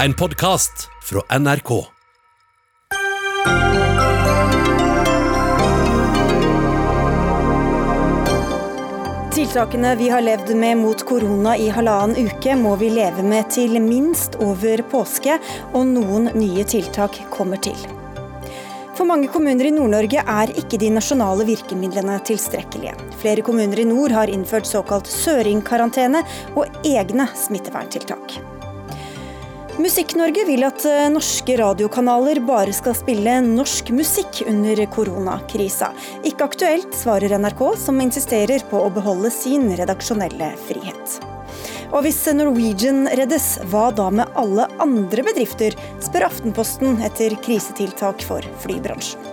En podkast fra NRK. Tiltakene vi har levd med mot korona i halvannen uke, må vi leve med til minst over påske, og noen nye tiltak kommer til. For mange kommuner i Nord-Norge er ikke de nasjonale virkemidlene tilstrekkelige. Flere kommuner i nord har innført såkalt søringkarantene og egne smitteverntiltak. Musikk-Norge vil at eh, norske radiokanaler bare skal spille norsk musikk under koronakrisa. Ikke aktuelt, svarer NRK, som insisterer på å beholde sin redaksjonelle frihet. Og hvis Norwegian reddes, hva da med alle andre bedrifter, spør Aftenposten etter krisetiltak for flybransjen.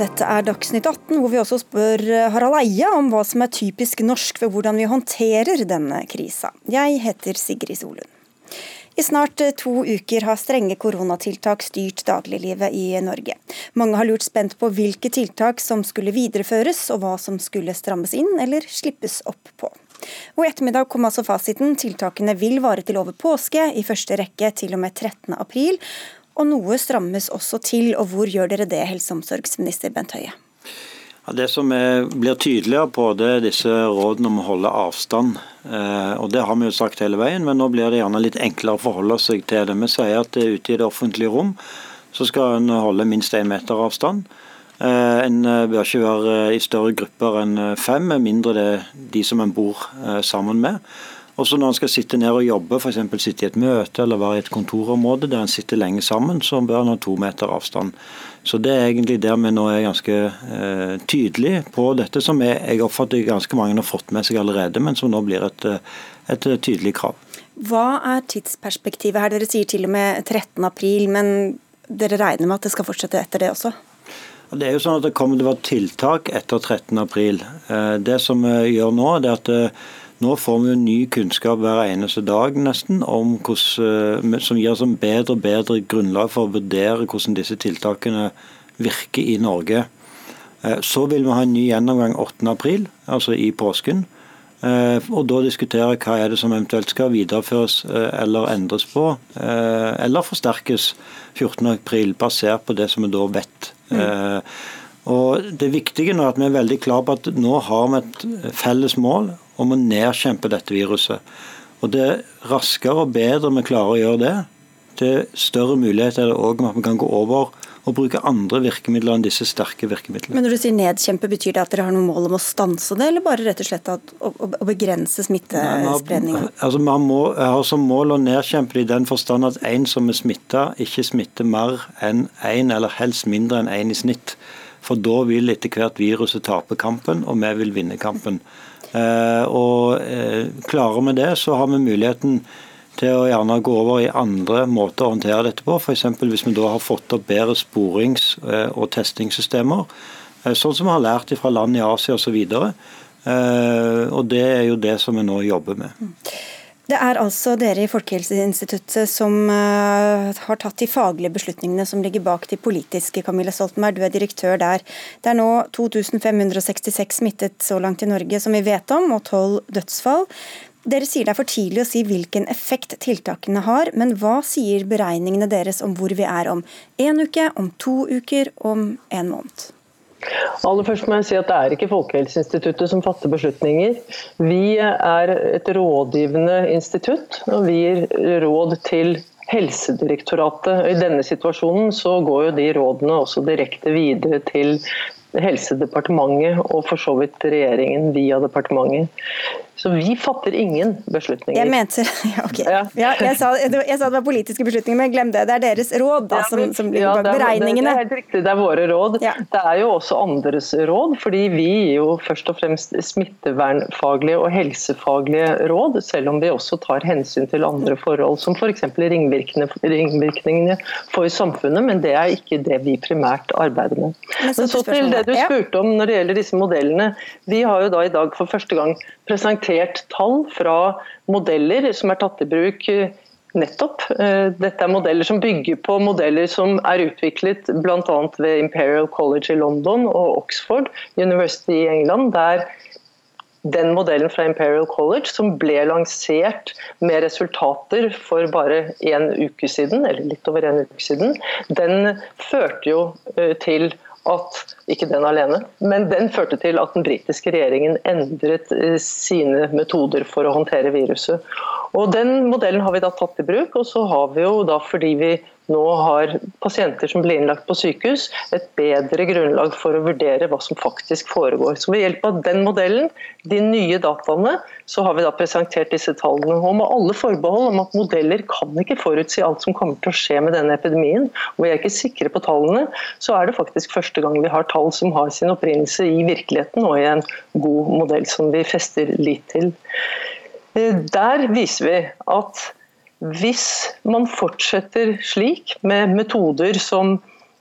Dette er Dagsnytt 18, hvor vi også spør Harald Eia om hva som er typisk norsk ved hvordan vi håndterer denne krisa. Jeg heter Sigrid Solund. I snart to uker har strenge koronatiltak styrt dagliglivet i Norge. Mange har lurt spent på hvilke tiltak som skulle videreføres, og hva som skulle strammes inn eller slippes opp på. Og I ettermiddag kom altså fasiten. Tiltakene vil vare til over påske, i første rekke til og med 13. april og noe strammes også til. Og hvor gjør dere det, helse- og omsorgsminister Bent Høie? Ja, det som er, blir tydeligere på, det er disse rådene om å holde avstand. Eh, og Det har vi jo sagt hele veien, men nå blir det gjerne litt enklere å forholde seg til det. Vi sier at ute i det offentlige rom så skal en holde minst én meter avstand. Eh, en eh, bør ikke være i større grupper enn fem, med mindre det er de som en bor eh, sammen med. Også når en skal sitte ned og jobbe, f.eks. sitte i et møte eller være i et kontorområde der en sitter lenge sammen, så bør en ha to meter avstand. Så Det er egentlig der vi nå er ganske eh, tydelige på dette, som jeg, jeg oppfatter ganske mange har fått med seg allerede, men som nå blir et, eh, et tydelig krav. Hva er tidsperspektivet her? Dere sier til og med 13. april, men dere regner med at det skal fortsette etter det også? Det er jo sånn at det kommer til å være tiltak etter 13. april. Eh, det som vi gjør nå, er at eh, nå får vi ny kunnskap hver eneste dag nesten, hvordan, eh, som gir oss en bedre og bedre grunnlag for å vurdere hvordan disse tiltakene virker i Norge. Eh, så vil vi ha en ny gjennomgang 8.4, altså i påsken. Eh, og da diskutere hva er det som eventuelt skal videreføres eller endres på, eller forsterkes 14.4, basert på det som vi da vet. Mm. Og Det viktige nå er at vi er veldig klare på at nå har vi et felles mål om å nedkjempe dette viruset. Og Det raskere og bedre vi klarer å gjøre det, til større mulighet er det òg at vi kan gå over og bruke andre virkemidler enn disse sterke virkemidlene. Men Når du sier nedkjempe, betyr det at dere har noe mål om å stanse det, eller bare rett og slett at, å, å, begrense smittespredningen? Altså, man må, har som mål å nedkjempe det i den forstand at en som er smitta, ikke smitter mer enn én, en, eller helst mindre enn én en i snitt. For da vil etter hvert viruset tape kampen, og vi vil vinne kampen. Eh, og eh, Klarer vi det, så har vi muligheten til å gjerne gå over i andre måter å håndtere dette på. F.eks. hvis vi da har fått opp bedre sporings- eh, og testingssystemer. Sånn som vi har lært fra land i Asia osv. Og det er jo det som vi nå jobber med. Det er altså dere i Folkehelseinstituttet som uh, har tatt de faglige beslutningene som ligger bak de politiske. Camilla Stoltenberg, du er direktør der. Det er nå 2566 smittet så langt i Norge som vi vet om, og 12 dødsfall. Dere sier det er for tidlig å si hvilken effekt tiltakene har, men hva sier beregningene deres om hvor vi er om én uke, om to uker, om en måned? Aller først må jeg si at Det er ikke Folkehelseinstituttet som fatter beslutninger. Vi er et rådgivende institutt, og vi gir råd til Helsedirektoratet. I denne situasjonen så går jo de rådene også direkte videre til Helsedepartementet og for så vidt regjeringen via departementet. Så vi fatter ingen beslutninger. Jeg mente ja, okay. ja. ja jeg, sa, jeg, sa, det var politiske beslutninger, men glem det. Det er deres råd da, som, som ligger bak beregningene. Det, er helt riktig, det er våre råd. Det er jo også andres råd, fordi vi gir jo først og fremst smittevernfaglige og helsefaglige råd, selv om vi også tar hensyn til andre forhold, som f.eks. ringvirkningene for samfunnet. Men det er ikke det vi primært arbeider med. Men så til det du spurte om når det gjelder disse modellene. Vi har jo da i dag for første gang presentert tall fra modeller som er tatt i bruk eh, nettopp. Eh, dette er modeller som bygger på modeller som er utviklet bl.a. ved Imperial College i London og Oxford University i England, der den modellen fra Imperial College som ble lansert med resultater for bare en uke siden, eller litt over en uke siden, den førte jo eh, til at ikke den alene, men den førte til at den britiske regjeringen endret eh, sine metoder for å håndtere viruset. Og Den modellen har vi da tatt i bruk, og så har vi jo da, fordi vi nå har pasienter som blir innlagt på sykehus, et bedre grunnlag for å vurdere hva som faktisk foregår. Så Ved hjelp av den modellen, de nye dataene, så har vi da presentert disse tallene. Og med alle forbehold om at modeller kan ikke forutsi alt som kommer til å skje med denne epidemien, og vi er ikke sikre på tallene, så er det faktisk første gang vi har tall som har sin opprinnelse i virkeligheten og i en god modell som vi fester lit til. Eh, der viser vi at hvis man fortsetter slik, med metoder som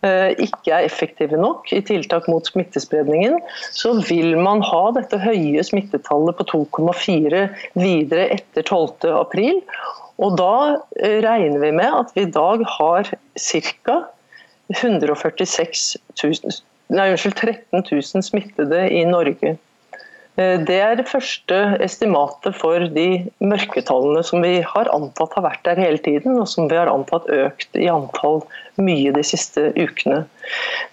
eh, ikke er effektive nok i tiltak mot smittespredningen, så vil man ha dette høye smittetallet på 2,4 videre etter 12.4. Og da eh, regner vi med at vi i dag har ca. 146 000, nei, unnskyld, 13 000 smittede i Norge. Eh, det er det første estimatet for de mørketallene som vi har antatt har vært der hele tiden, og som vi har antatt økt i antall mye de siste ukene.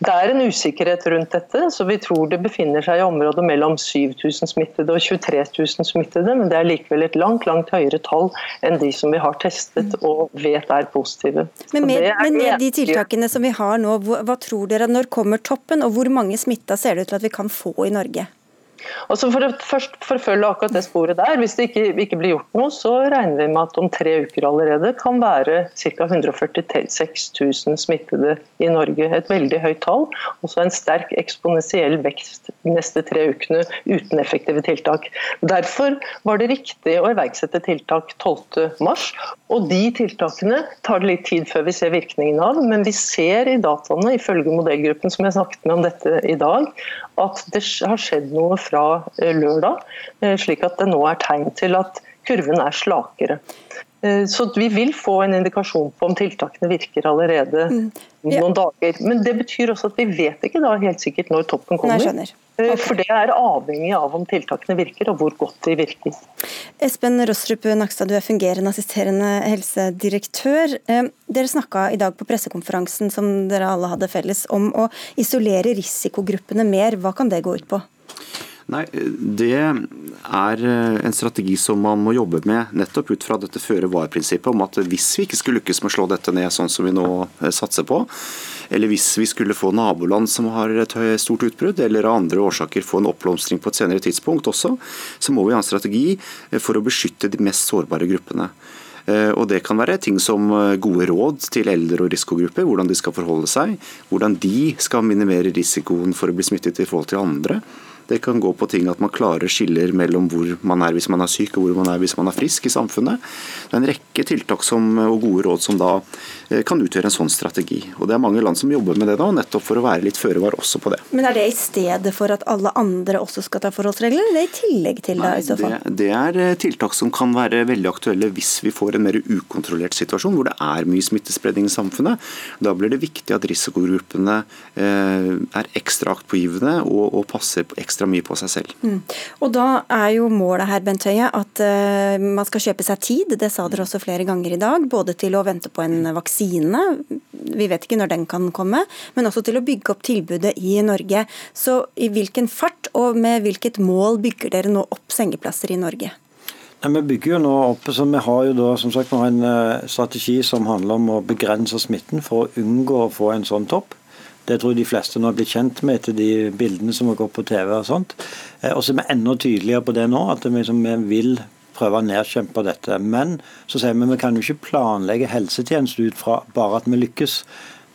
Det er en usikkerhet rundt dette, så vi tror det befinner seg i området mellom 7000 smittede og 23 000 smittede, men det er likevel et langt langt høyere tall enn de som vi har testet og vet er positive. Men med, men med de tiltakene som vi har nå, hva tror dere når kommer toppen, og hvor mange smitta ser det ut til at vi kan få i Norge? Altså for å først forfølge akkurat det sporet der, Hvis det ikke, ikke, blir gjort noe, så regner vi med at om tre uker allerede kan være ca. 146 000 smittede i Norge. Et veldig høyt tall. Og så en sterk eksponentiell vekst de neste tre ukene uten effektive tiltak. Derfor var det riktig å iverksette tiltak 12.3. Og de tiltakene tar det litt tid før vi ser virkningen av, men vi ser i dataene, ifølge modellgruppen som jeg snakket med om dette i dag, at det har skjedd noe fra eh, lørdag, eh, slik at det nå er tegn til at kurven er slakere. Eh, så vi vil få en indikasjon på om tiltakene virker allerede mm. ja. noen dager. Men det betyr også at vi vet ikke da helt sikkert når toppen kommer. Nei, okay. For det er avhengig av om tiltakene virker og hvor godt de virker. Espen Rostrup Nakstad, du er fungerende assisterende helsedirektør. Dere snakka i dag på pressekonferansen som dere alle hadde felles om å isolere risikogruppene mer. Hva kan det gå ut på? Nei, Det er eh, en strategi som man må jobbe med nettopp ut fra dette føre-var-prinsippet om at hvis vi ikke skulle lykkes med å slå dette ned sånn som vi nå eh, satser på, eller hvis vi skulle få naboland som har et stort utbrudd, eller av andre årsaker få en oppblomstring på et senere tidspunkt også, så må vi ha en strategi eh, for å beskytte de mest sårbare gruppene. Og Det kan være ting som gode råd til eldre og risikogrupper, hvordan de skal forholde seg, hvordan de skal minimere risikoen for å bli smittet i forhold til andre. Det kan gå på ting at man klarer skiller mellom hvor man er hvis man er syk og hvor man er hvis man er frisk i samfunnet. Det er en rekke tiltak som, og gode råd som da eh, kan utgjøre en sånn strategi. Og Det er mange land som jobber med det da, nettopp for å være litt føre var også på det. Men Er det i stedet for at alle andre også skal ta forholdsregler, eller i tillegg til det? i så fall? Det, det er eh, tiltak som kan være veldig aktuelle hvis vi får en mer ukontrollert situasjon hvor det er mye smittespredning i samfunnet. Da blir det viktig at risikogruppene eh, er ekstra aktpågivende og, og passer ekstra ekstra mye på seg selv. Mm. Og Da er jo målet her Bent Høie, at uh, man skal kjøpe seg tid, det sa dere også flere ganger i dag. Både til å vente på en vaksine, vi vet ikke når den kan komme, men også til å bygge opp tilbudet i Norge. Så i hvilken fart og med hvilket mål bygger dere nå opp sengeplasser i Norge? Nei, vi bygger jo nå opp, så vi har jo da som sagt en eh, strategi som handler om å begrense smitten for å unngå å få en sånn topp. Det tror jeg de fleste nå har blitt kjent med etter de bildene som har gått på TV. Og sånt. Eh, og så er vi enda tydeligere på det nå, at vi, liksom, vi vil prøve å nedkjempe dette. Men så sier vi at vi kan jo ikke planlegge helsetjenesten ut fra bare at vi lykkes.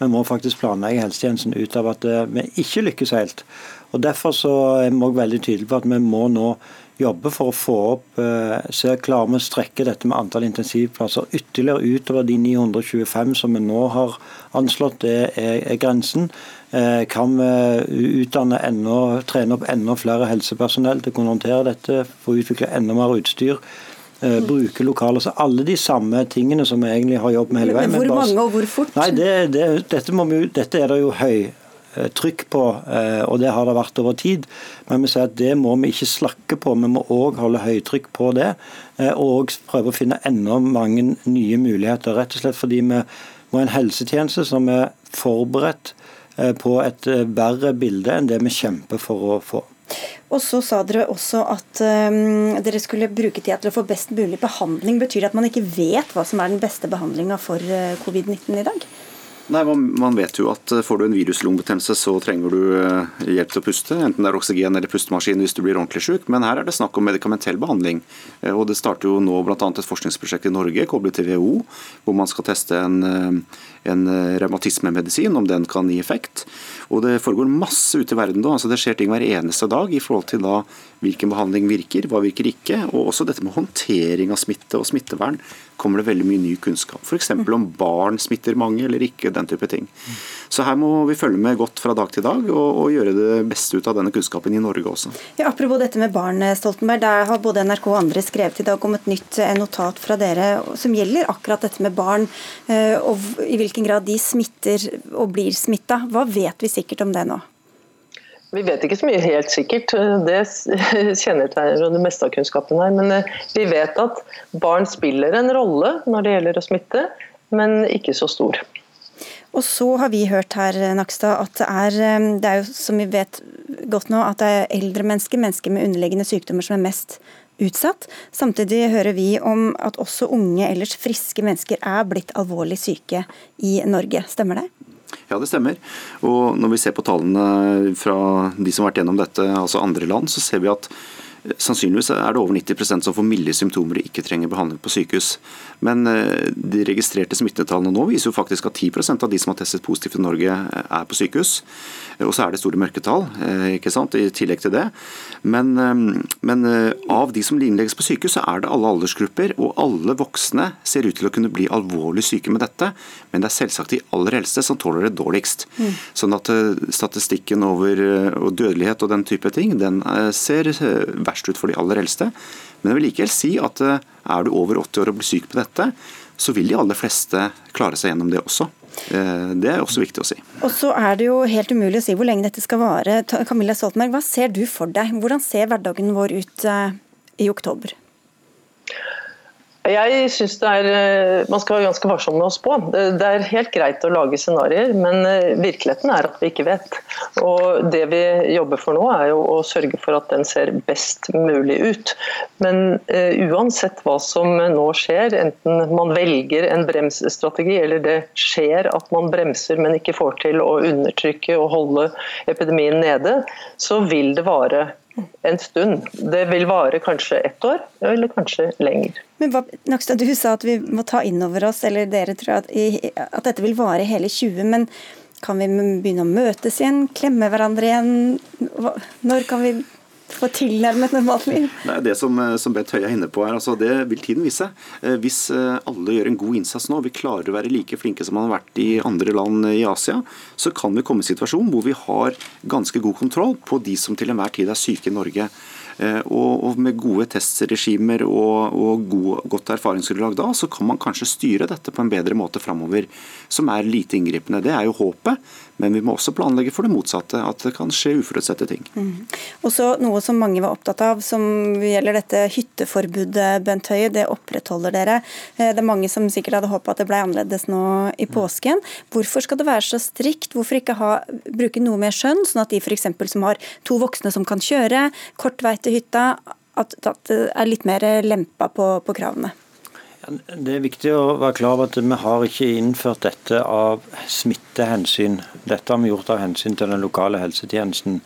Vi må faktisk planlegge helsetjenesten ut av at eh, vi ikke lykkes helt. Og Derfor så er vi også veldig tydelige på at vi må nå jobbe for å få opp se så Klarer vi å strekke dette med antall intensivplasser ytterligere utover de 925 som vi nå har anslått det er, er grensen? Eh, kan vi utdanne enda, trene opp enda flere helsepersonell til å kunne håndtere dette? Få utvikle enda mer utstyr? Eh, bruke lokaler. Så alle de samme tingene som vi egentlig har jobbet med hele veien. Men hvor mange og hvor fort? Nei, det, det, dette, vi, dette, er det jo høy trykk på, og det har det vært over tid. Men vi sier at det må vi ikke slakke på, vi må òg holde høytrykk på det. Og prøve å finne enda mange nye muligheter. Rett og slett fordi vi må ha en helsetjeneste som er forberedt på et verre bilde enn det vi kjemper for å få. Og så sa dere også at um, dere skulle bruke tida til å få best mulig behandling. Betyr det at man ikke vet hva som er den beste behandlinga for uh, covid-19 i dag? Nei, man, vet jo at uh, får du en viruslungebetennelse, så trenger du uh, hjelp til å puste. Enten det er oksygen eller pustemaskin hvis du blir ordentlig syk. Men her er det snakk om medikamentell behandling. Og Det starter jo nå bl.a. et forskningsprosjekt i Norge koblet til WHO, hvor man skal teste en, en revmatismemedisin, om den kan gi effekt. Og Det foregår masse ute i verden nå. altså Det skjer ting hver eneste dag i forhold til da hvilken behandling virker, hva virker ikke. Og også dette med håndtering av smitte og smittevern kommer det veldig mye ny kunnskap. F.eks. om barn smitter mange eller ikke, den type ting. Så her må vi følge med godt fra dag til dag og, og gjøre det beste ut av denne kunnskapen i Norge også. Ja, apropos dette med barn, Stoltenberg. Der har både NRK og andre skrevet i dag om et nytt eh, notat fra dere som gjelder akkurat dette med barn, eh, og i hvilken grad de smitter og blir smitta. Hva vet vi sikkert om det nå? Vi vet ikke så mye helt sikkert, det kjennetegner det meste av kunnskapen her. Men eh, vi vet at barn spiller en rolle når det gjelder å smitte, men ikke så stor. Og så har vi hørt her, Nakstad, at det er, eh, det er jo som vi vet godt nå, at det er eldre mennesker, mennesker med underliggende sykdommer som er mest utsatt. Samtidig hører vi om at også unge, ellers friske mennesker er blitt alvorlig syke i Norge. Stemmer det? Ja, det stemmer. Og når vi ser på tallene fra de som har vært gjennom dette, altså andre land, så ser vi at Sannsynligvis er det over 90% som får milde symptomer og ikke trenger behandling på sykehus. Men eh, de registrerte smittetallene nå viser jo faktisk at 10% av de som har testet positivt i Norge, eh, er på sykehus. Og så er det store mørketall eh, ikke sant, i tillegg til det. Men, men av de som innlegges på sykehus, så er det alle aldersgrupper. Og alle voksne ser ut til å kunne bli alvorlig syke med dette. Men det er selvsagt de aller eldste som tåler det dårligst. Mm. Sånn at statistikken over dødelighet og den type ting, den ser verst ut for de aller eldste. Men jeg vil likevel si at eh, er du over 80 år og blir syk på dette, så vil de aller fleste klare seg gjennom det også. Eh, det er også viktig å si. Og så er det jo helt umulig å si hvor lenge dette skal vare. Camilla Stoltenberg, hva ser du for deg? Hvordan ser hverdagen vår ut eh, i oktober? Jeg er, eh, Man skal være ganske varsom med å spå. Det er helt greit å lage scenarioer, men eh, virkeligheten er at vi ikke vet. Og Det vi jobber for nå, er jo å sørge for at den ser best mulig ut. Men uh, uansett hva som nå skjer, enten man velger en bremsstrategi eller det skjer at man bremser, men ikke får til å undertrykke og holde epidemien nede, så vil det vare en stund. Det vil vare kanskje ett år, eller kanskje lenger. Men hva, Nakstad, Du sa at vi må ta inn over oss, eller dere tror at, at dette vil vare hele 20. Men kan vi begynne å møtes igjen, klemme hverandre igjen? Når kan vi få tilnærmet normalt liv? Det er det som, eh, som Bent Høie er inne på her. Altså, det vil tiden vise. Eh, hvis eh, alle gjør en god innsats nå, vi klarer å være like flinke som man har vært i andre land i Asia, så kan vi komme i en situasjon hvor vi har ganske god kontroll på de som til enhver tid er syke i Norge. Og, med gode testregimer og, og god, godt erfaringsgrunnlag da, så kan man kanskje styre dette på en bedre måte framover, som er lite inngripende. Det er jo håpet. Men vi må også planlegge for det motsatte, at det kan skje uforutsette ting. Mm. Og så Noe som mange var opptatt av, som gjelder dette hytteforbudet, Bent Høie. Det opprettholder dere. Eh, det er mange som sikkert hadde håpet at det ble annerledes nå i mm. påsken. Hvorfor skal det være så strikt? Hvorfor ikke ha, bruke noe mer skjønn, sånn at de f.eks. som har to voksne som kan kjøre, kort vei til hytta, at, at det er litt mer lempa på, på kravene? Det er viktig å være klar over at vi har ikke innført dette av smittehensyn. Dette har vi gjort av hensyn til den lokale helsetjenesten.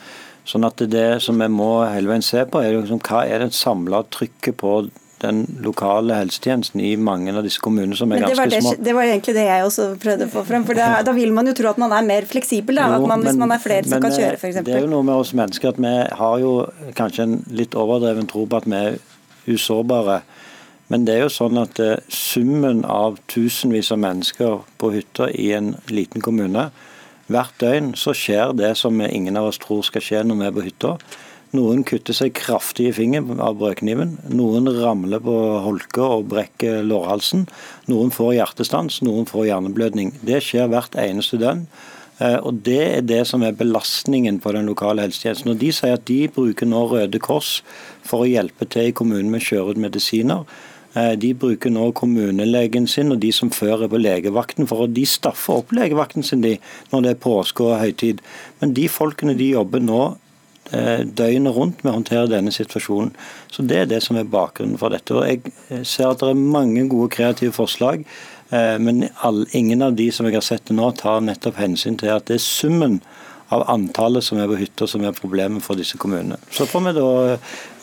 Sånn at Det som vi må hele veien se på, er liksom, hva er det samla trykket på den lokale helsetjenesten i mange av disse kommunene som er ganske det små. Det var egentlig det jeg også prøvde å få frem. for det, Da vil man jo tro at man er mer fleksibel, da, jo, man, hvis man er flere som kan kjøre f.eks. Det er jo noe med oss mennesker at vi har jo kanskje en litt overdreven tro på at vi er usårbare. Men det er jo sånn at eh, summen av tusenvis av mennesker på hytta i en liten kommune Hvert døgn så skjer det som ingen av oss tror skal skje når vi er på hytta. Noen kutter seg kraftig i fingeren av brødkniven. Noen ramler på holker og brekker lårhalsen. Noen får hjertestans, noen får hjerneblødning. Det skjer hvert eneste døgn. Eh, og Det er det som er belastningen på den lokale helsetjenesten. Når De sier at de bruker nå Røde Kors for å hjelpe til i kommunen med å kjøre ut medisiner. Eh, de bruker nå kommunelegen sin og de som før er på legevakten, for de staffer opp legevakten sin de, når det er påske og høytid. Men de folkene de jobber nå eh, døgnet rundt med å håndtere denne situasjonen. Så Det er det som er bakgrunnen for dette. Og Jeg ser at det er mange gode kreative forslag. Eh, men ingen av de som jeg har sett nå, tar nettopp hensyn til at det er summen av antallet som er på hytter som er problemet for disse kommunene. Så får vi da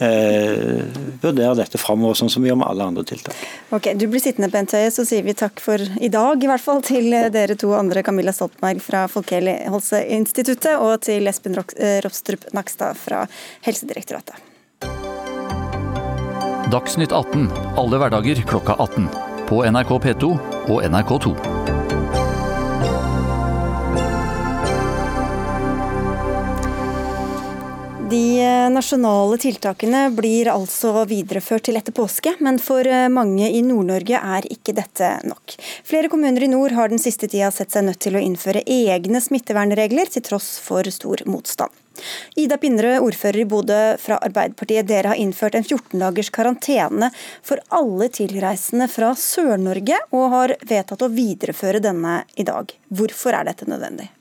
eh, vurdere dette framover, sånn som vi gjør med alle andre tiltak. Ok, Du blir sittende, Bent Høie, så sier vi takk for i dag, i hvert fall til dere to andre, Camilla Stoltenberg fra Folkehelseinstituttet og til Espen Ropstrup Nakstad fra Helsedirektoratet. Dagsnytt 18 alle hverdager klokka 18 på NRK P2 og NRK2. De eh, nasjonale tiltakene blir altså videreført til etter påske, men for eh, mange i Nord-Norge er ikke dette nok. Flere kommuner i nord har den siste tida sett seg nødt til å innføre egne smittevernregler, til tross for stor motstand. Ida Pinnerød, ordfører i Bodø fra Arbeiderpartiet. Dere har innført en 14 dagers karantene for alle tilreisende fra Sør-Norge, og har vedtatt å videreføre denne i dag. Hvorfor er dette nødvendig?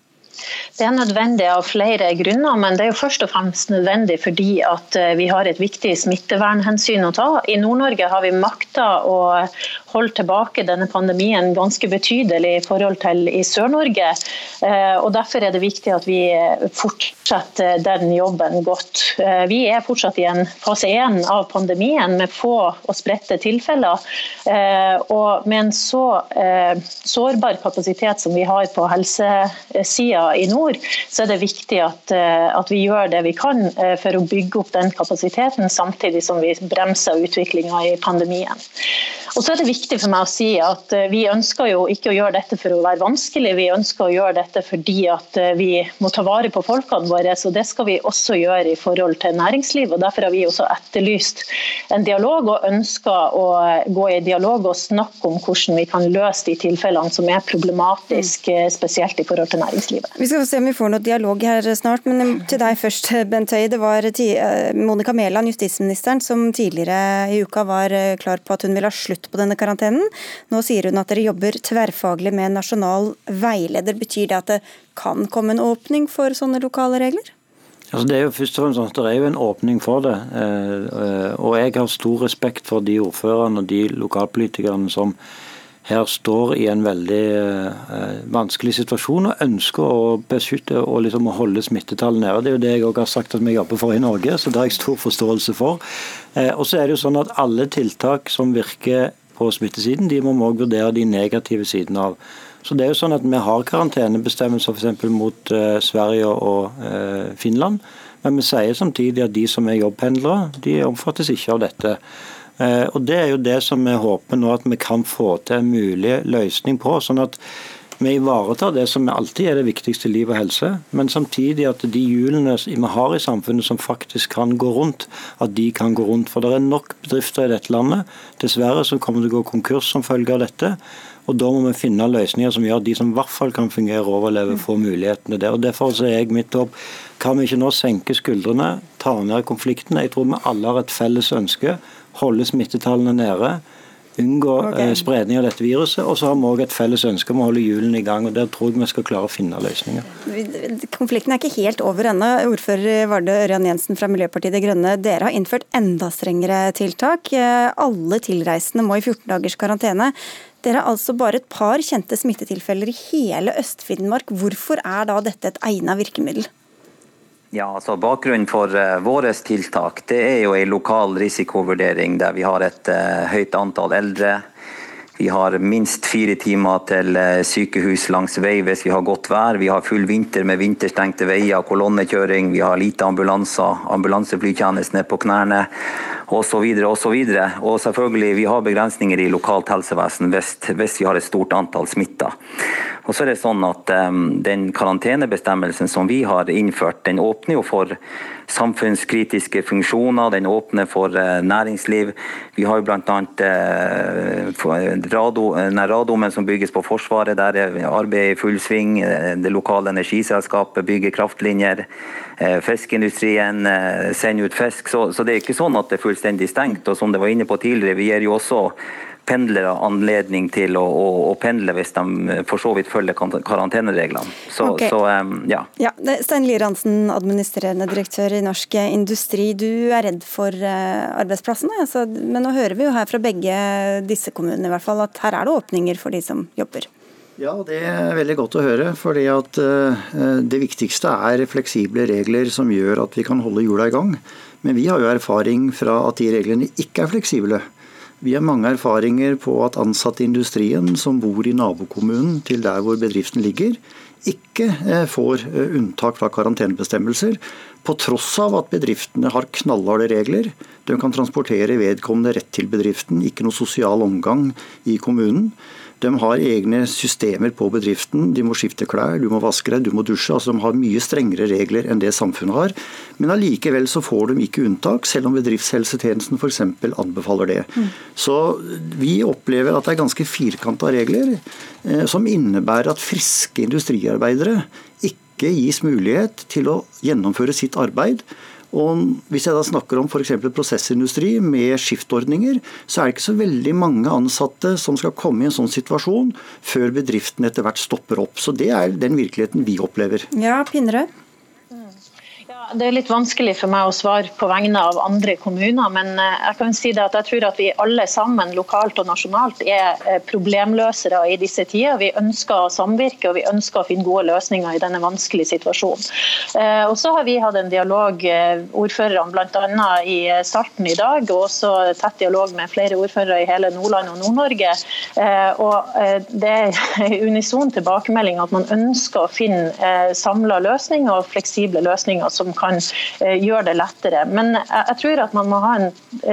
Det er nødvendig av flere grunner, men det er jo først og fremst nødvendig fordi at eh, vi har et viktig smittevernhensyn å ta. I Nord-Norge har vi makta å holde tilbake denne pandemien ganske betydelig i forhold til i Sør-Norge. Eh, og Derfor er det viktig at vi fortsetter den jobben godt. Eh, vi er fortsatt i en fase én av pandemien med få og spredte tilfeller. Og med en så sårbar kapasitet som vi har på helsesida i nord, så er det viktig at, eh, vi gjør det vi kan eh, for å bygge opp den kapasiteten, samtidig som vi bremser utviklinga i pandemien. Og så er det viktig for meg å si at eh, Vi ønsker jo ikke å gjøre dette for å være vanskelig, vi ønsker å gjøre dette fordi at vi må ta vare på folkene våre. så Det skal vi også gjøre i forhold til næringsliv. og Derfor har vi også etterlyst en dialog og ønsker å gå i dialog og snakke om hvordan vi kan løse de tilfellene som er problematiske, spesielt i forhold til næringslivet. Vi skal se om vi får noe dialog her snart, men til deg først, Bent Høie. Det var eh, Monica Mæland, justisministeren, som tidligere i uka var eh, klar på at hun ville ha slutt på denne karantenen. Nå sier hun at dere jobber tverrfaglig med nasjonal veileder. Betyr det at det kan komme en åpning for sånne lokale regler? Altså det er jo først og fremst sånn at det er jo en åpning for det. Eh, og jeg har stor respekt for de ordførerne og de lokalpolitikerne som her står i en veldig eh, vanskelig situasjon og ønsker å beskytte og liksom holde smittetallet nede. Det er jo det jeg også har sagt at vi jobber for i Norge, så det har jeg stor forståelse for. Eh, og så er det jo sånn at Alle tiltak som virker på smittesiden, de må vi òg vurdere de negative sidene av. Så det er jo sånn at Vi har karantenebestemmelser f.eks. mot eh, Sverige og eh, Finland, men vi sier samtidig at de som er jobbpendlere, de omfattes ikke av dette. Eh, og Det er jo det som vi håper nå at vi kan få til en mulig løsning på. sånn at vi ivaretar det som alltid er det viktigste, liv og helse, men samtidig at de hjulene vi har i samfunnet som faktisk kan gå rundt, at de kan gå rundt. For det er nok bedrifter i dette landet dessverre som kommer til å gå konkurs som følge av dette. Og Da må vi finne løsninger som gjør at de som i hvert fall kan fungere og overleve, får mulighetene der. Og Derfor er jeg midt opp. Kan vi ikke nå senke skuldrene, ta ned konfliktene? Jeg tror vi alle har et felles ønske holde smittetallene nede, unngå okay. Eh, spredning av dette viruset. Og så har vi òg et felles ønske om å holde hjulene i gang. og Der tror jeg vi skal klare å finne løsninger. Konflikten er ikke helt over ennå. Ordfører Vardø Ørjan Jensen fra Miljøpartiet De Grønne, dere har innført enda strengere tiltak. Eh, alle tilreisende må i 14 dagers karantene. Dere har altså bare et par kjente smittetilfeller i hele Øst-Finnmark. Hvorfor er da dette et egnet virkemiddel? Ja, altså Bakgrunnen for uh, våre tiltak det er jo en lokal risikovurdering der vi har et uh, høyt antall eldre. Vi har minst fire timer til uh, sykehus langs vei hvis vi har godt vær. Vi har full vinter med vinterstengte veier, kolonnekjøring. Vi har lite ambulanser, ambulanseflytjenesten er på knærne osv. Og, så videre, og selvfølgelig vi har begrensninger i lokalt helsevesen hvis, hvis vi har et stort antall smitta. Og så er det sånn at um, Den karantenebestemmelsen som vi har innført, den åpner jo for samfunnskritiske funksjoner. Den åpner for uh, næringsliv. Vi har jo bl.a. Uh, rado, radomen som bygges på Forsvaret. Der er arbeidet i full sving. Det lokale energiselskapet bygger kraftlinjer. Uh, fiskeindustrien sender ut fisk. Så, så, det er ikke sånn at det er fullstendig stengt. Og som det var inne på tidligere, vi gir jo også pendlere anledning til å, å, å, pendle hvis de eh, for så vidt følger karantenereglene. Så, okay. så um, ja. ja. Stein Liransen, administrerende direktør i Norsk Industri. Du er redd for uh, arbeidsplassene, altså, men nå hører vi jo her fra begge disse kommunene i hvert fall at her er det åpninger for de som jobber. Ja, det er veldig godt å høre. fordi at Det viktigste er fleksible regler som gjør at vi kan holde hjula i gang. Men vi har jo erfaring fra at de reglene ikke er fleksible. Vi har mange erfaringer på at ansatte i industrien som bor i nabokommunen til der hvor bedriften ligger, ikke eh, får eh, unntak fra karantenebestemmelser, på tross av at bedriftene har knallharde regler. De kan transportere vedkommende rett til bedriften, ikke noe sosial omgang i kommunen. De har egne systemer på bedriften. De må skifte klær, du må vaske deg, du må dusje. altså De har mye strengere regler enn det samfunnet har. Men allikevel så får de ikke unntak, selv om bedriftshelsetjenesten f.eks. anbefaler det. Mm. Så vi opplever at det er ganske firkanta regler, eh, som innebærer at friske industriarbeidere ikke gis mulighet til å gjennomføre sitt arbeid og Hvis jeg da snakker om f.eks. prosessindustri med skiftordninger, så er det ikke så veldig mange ansatte som skal komme i en sånn situasjon før bedriften etter hvert stopper opp. Så Det er den virkeligheten vi opplever. Ja, Pinnerød? Det er litt vanskelig for meg å svare på vegne av andre kommuner, men eh, jeg kan si det at jeg tror at vi alle sammen, lokalt og nasjonalt, er eh, problemløsere i disse tider. Vi ønsker å samvirke og vi ønsker å finne gode løsninger i denne vanskelige situasjonen. Eh, og så har vi hatt en dialog, ordførerne bl.a. i starten i dag, og også tett dialog med flere ordførere i hele Nordland og Nord-Norge. Og det er unison tilbakemelding at man ønsker å finne samla løsninger og fleksible løsninger som kan eh, gjøre det lettere. Men jeg tror at man må ha en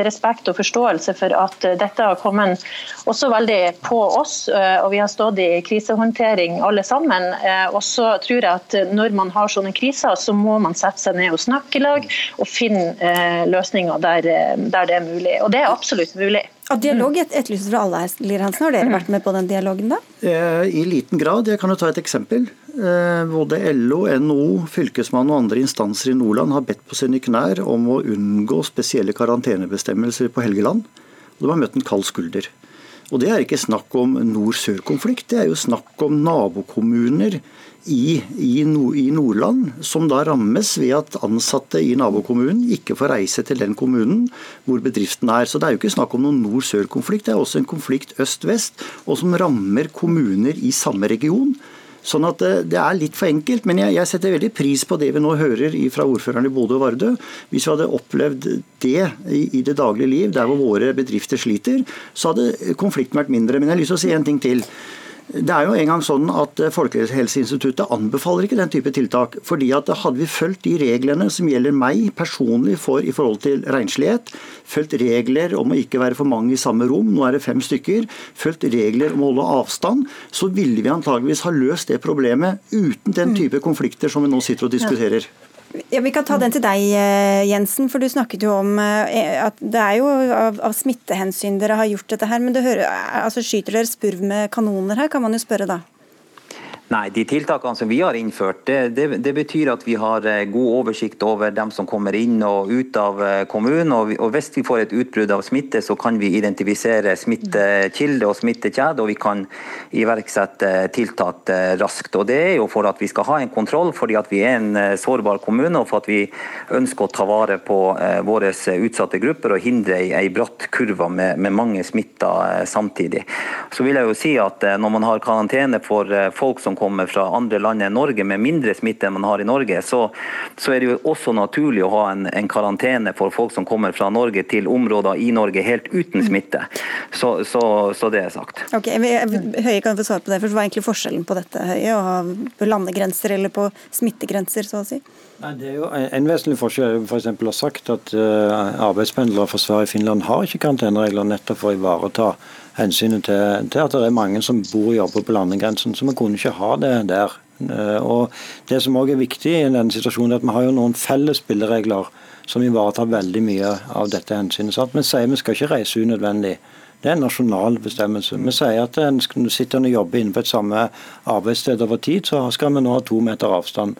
respekt og forståelse for at eh, dette har kommet også veldig på oss, eh, og vi har stått i krisehåndtering alle sammen. Og så tror jeg at når man har sånne kriser, så må man sette seg ned og snakke i lag og finne løsninger der, der det er mulig. Og det er absolutt mulig. Og dialog etterlyses fra alle her, Hansen. Har dere vært med på den dialogen, da? I liten grad. Jeg kan jo ta et eksempel. Eh, både LO, NHO, Fylkesmannen og andre instanser i Nordland har bedt på sine knær om å unngå spesielle karantenebestemmelser på Helgeland. Og de har møtt en kald skulder. Og Det er ikke snakk om nord-sør-konflikt, det er jo snakk om nabokommuner i, i, Nordland som da rammes ved at ansatte i nabokommunen ikke får reise til den kommunen hvor bedriften er. Så Det er jo ikke snakk om noen nord-sør-konflikt, det er også en konflikt øst-vest, og som rammer kommuner i samme region. Sånn at det, det, er litt for enkelt. Men jeg, jeg, setter veldig pris på det vi nå hører fra ordføreren i Bodø og Vardø. Hvis vi hadde opplevd det i, i, det daglige liv, der hvor våre bedrifter sliter, så hadde konflikten vært mindre. Men jeg har lyst til å si en ting til. Det er jo en gang sånn at eh, Folkehelseinstituttet anbefaler ikke den type tiltak. fordi at Hadde vi fulgt de reglene som gjelder meg personlig for i forhold til renslighet, fulgt regler om å ikke være for mange i samme rom, nå er det fem stykker, fulgt regler om å holde avstand, så ville vi antageligvis ha løst det problemet uten den type konflikter som vi nå sitter og diskuterer. Ja, Vi kan ta den til deg, eh, Jensen. for Du snakket jo om eh, at det er jo av, av smittehensyn dere har gjort dette her. Men det hører, altså skyter dere spurv med kanoner her, kan man jo spørre da? Nei, De tiltakene som vi har innført, det, det, det, betyr at vi har eh, god oversikt over dem som kommer inn og ut av eh, kommunen. Og, og Hvis vi får et utbrudd av smitte, så kan vi identifisere smittekilde og smittekjede. Og vi kan iverksette tiltak eh, raskt. Og Det er jo for at vi skal ha en kontroll, fordi at vi er en sårbar kommune. Og for at vi ønsker å ta vare på våre utsatte grupper og hindre ei, ei bratt kurve med, med mange smitta samtidig. Så vil jeg jo si at Når man har karantene for folk som kommer fra andre land enn Norge med mindre smitte enn man har i Norge, så, så er det jo også naturlig å ha en, en, karantene for folk som kommer fra Norge til områder i Norge helt uten smitte. Så, så, så det er sagt. Ok, Høie kan få svare på det, først. Hva er egentlig forskjellen på dette, Høie, å ha landegrenser eller på smittegrenser, så å si? Nei, det er jo En vesentlig forskjell er f.eks. For har sagt at uh, arbeidspendlere fra Sverige og Finland har ikke karanteneregler nettopp for å ivareta hensynet til, til, at det er mange som bor og jobber på landegrensen. Så vi kunne ikke ha det der. Eh, og Det som òg er viktig i denne situasjonen, er at vi har jo noen felles spilleregler som ivaretar veldig mye av dette hensynet. Så at vi sier vi skal ikke reise unødvendig. Det er en nasjonal bestemmelse. Vi sier at en sitter og jobber innenfor et samme arbeidssted over tid, så skal vi nå ha to meter avstand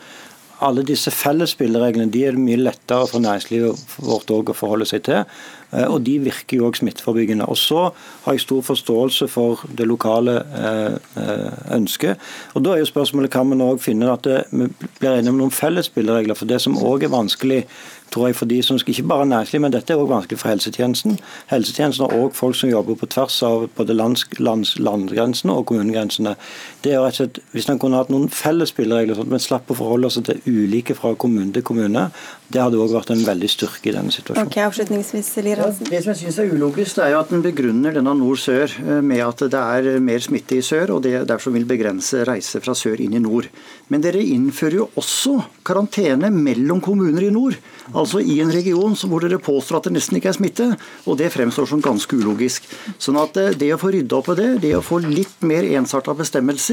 alle disse felles spillereglene de er det mye lettere for næringslivet vårt å forholde seg til. Eh, og de virker jo òg smitteforebyggende. Og så har jeg stor forståelse for det lokale eh, eh, ønsket. Og da er jo spørsmålet kan vi òg finne at vi blir enige om noen felles spilleregler. For det som òg er vanskelig tror jeg for de som ikke bare næringsliv, men dette er også vanskelig for helsetjenesten. Helsetjenesten har òg folk som jobber på tvers av både lands, lands, landsgrensene og kommunegrensene. Det er rett og slett, Hvis en kunne hatt noen felles spilleregler, men slapp å forholde seg til ulike fra kommune til kommune, det hadde òg vært en veldig styrke i denne situasjonen. Ok, avslutningsvis, Lir Ja, det som jeg synes er ulogisk, det er jo at en begrunner denne nord-sør eh, med at det er mer smitte i sør, og det derfor vil begrense reise fra sør inn i nord. Men dere innfører jo også karantene mellom kommuner i nord. Altså i en region hvor dere påstår at det nesten ikke er smitte. Og det fremstår som ganske ulogisk. Sånn at eh, det å få rydda opp i det, det å få litt mer ensarta bestemmelser,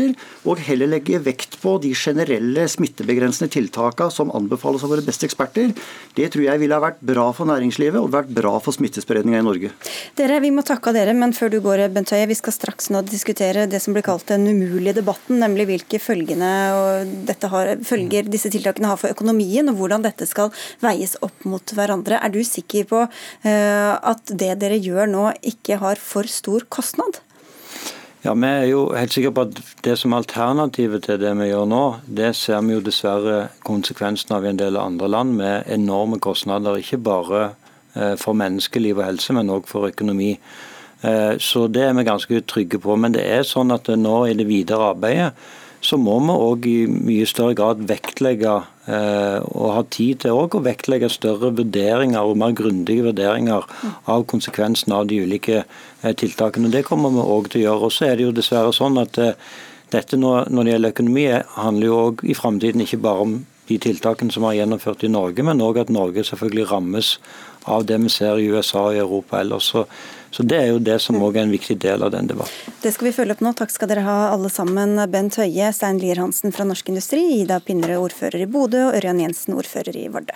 og heller legge vekt på de generelle smittebegrensende tiltakene som anbefales av våre beste eksperter, det tror jeg ville ha vært bra for næringslivet og vært bra for smittespredninga i Norge. Dere, Vi må takke dere, men før du går, Bent Høie, vi skal straks nå diskutere det som blir kalt den umulige debatten, nemlig hvilke har, følger disse tiltakene har for økonomien, og hvordan dette skal veies opp mot hverandre. Er du sikker på uh, at det dere gjør nå ikke har for stor kostnad? Ja, Vi er jo helt sikre på at det som er alternativet til det vi gjør nå, det ser vi jo dessverre konsekvensen av i en del andre land, med enorme kostnader. Ikke bare uh, for menneskeliv og helse, men òg for økonomi. Uh, så det er vi ganske trygge på. Men det er sånn at nå i det videre arbeidet så må vi òg i mye større grad vektlegge eh, og ha tid til å vektlegge større vurderinger og mer grundige vurderinger av konsekvensene av de ulike eh, tiltakene. Det kommer vi òg til å gjøre. Og så er det jo dessverre sånn at eh, dette når, det gjelder økonomi, handler jo òg i framtiden ikke bare om de tiltakene som er gjennomført i Norge, men òg at Norge selvfølgelig rammes av det vi ser i USA og Europa ellers. Så så Det er jo det som òg er en viktig del av den debatten. Det skal vi følge opp nå. Takk skal dere ha alle sammen. Bent Høie, Stein Lier Hansen fra Norsk Industri, Ida Pinnerød, ordfører i Bodø, og Ørjan Jensen, ordfører i Vardø.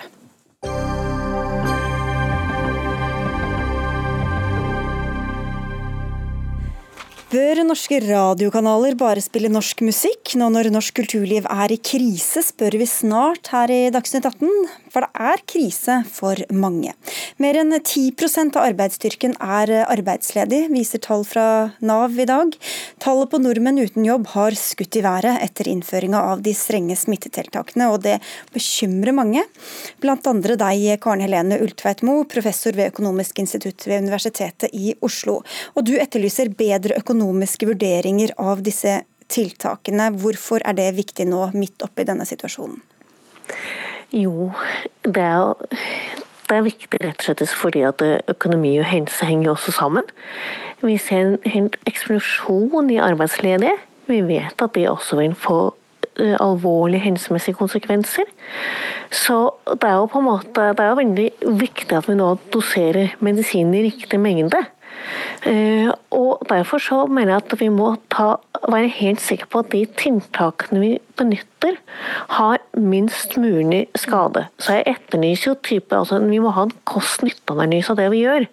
Bør norske radiokanaler bare spille norsk musikk nå når norsk kulturliv er i krise, spør vi snart her i Dagsnytt 18. For det er krise for mange. Mer enn 10% av arbeidsstyrken er arbeidsledig, viser tall fra Nav i dag. Tallet på nordmenn uten jobb har skutt i været etter innføringa av de strenge smittetiltakene, og det bekymrer mange. Blant andre deg, Karen Helene Ultveit Moe, professor ved Økonomisk institutt ved Universitetet i Oslo. Og du etterlyser bedre økonomiske vurderinger av disse tiltakene. Hvorfor er det viktig nå, midt oppi denne situasjonen? Jo, det er, det er viktig rett og slett fordi at økonomi og helse henger også sammen. Vi ser en eksplosjon i arbeidsledige. Vi vet at det også vil få eh, alvorlige helsemessige konsekvenser. Så det er jo på en måte, det er jo veldig viktig at vi nå doserer medisin i riktig mengde. Eh, og Derfor så mener jeg at vi må ta, være helt sikre på at de tiltakene vi benytter, har minst mulig skade. Så jeg etterlyser jo type, altså Vi må ha en kost-nytte-analyse av det vi gjør.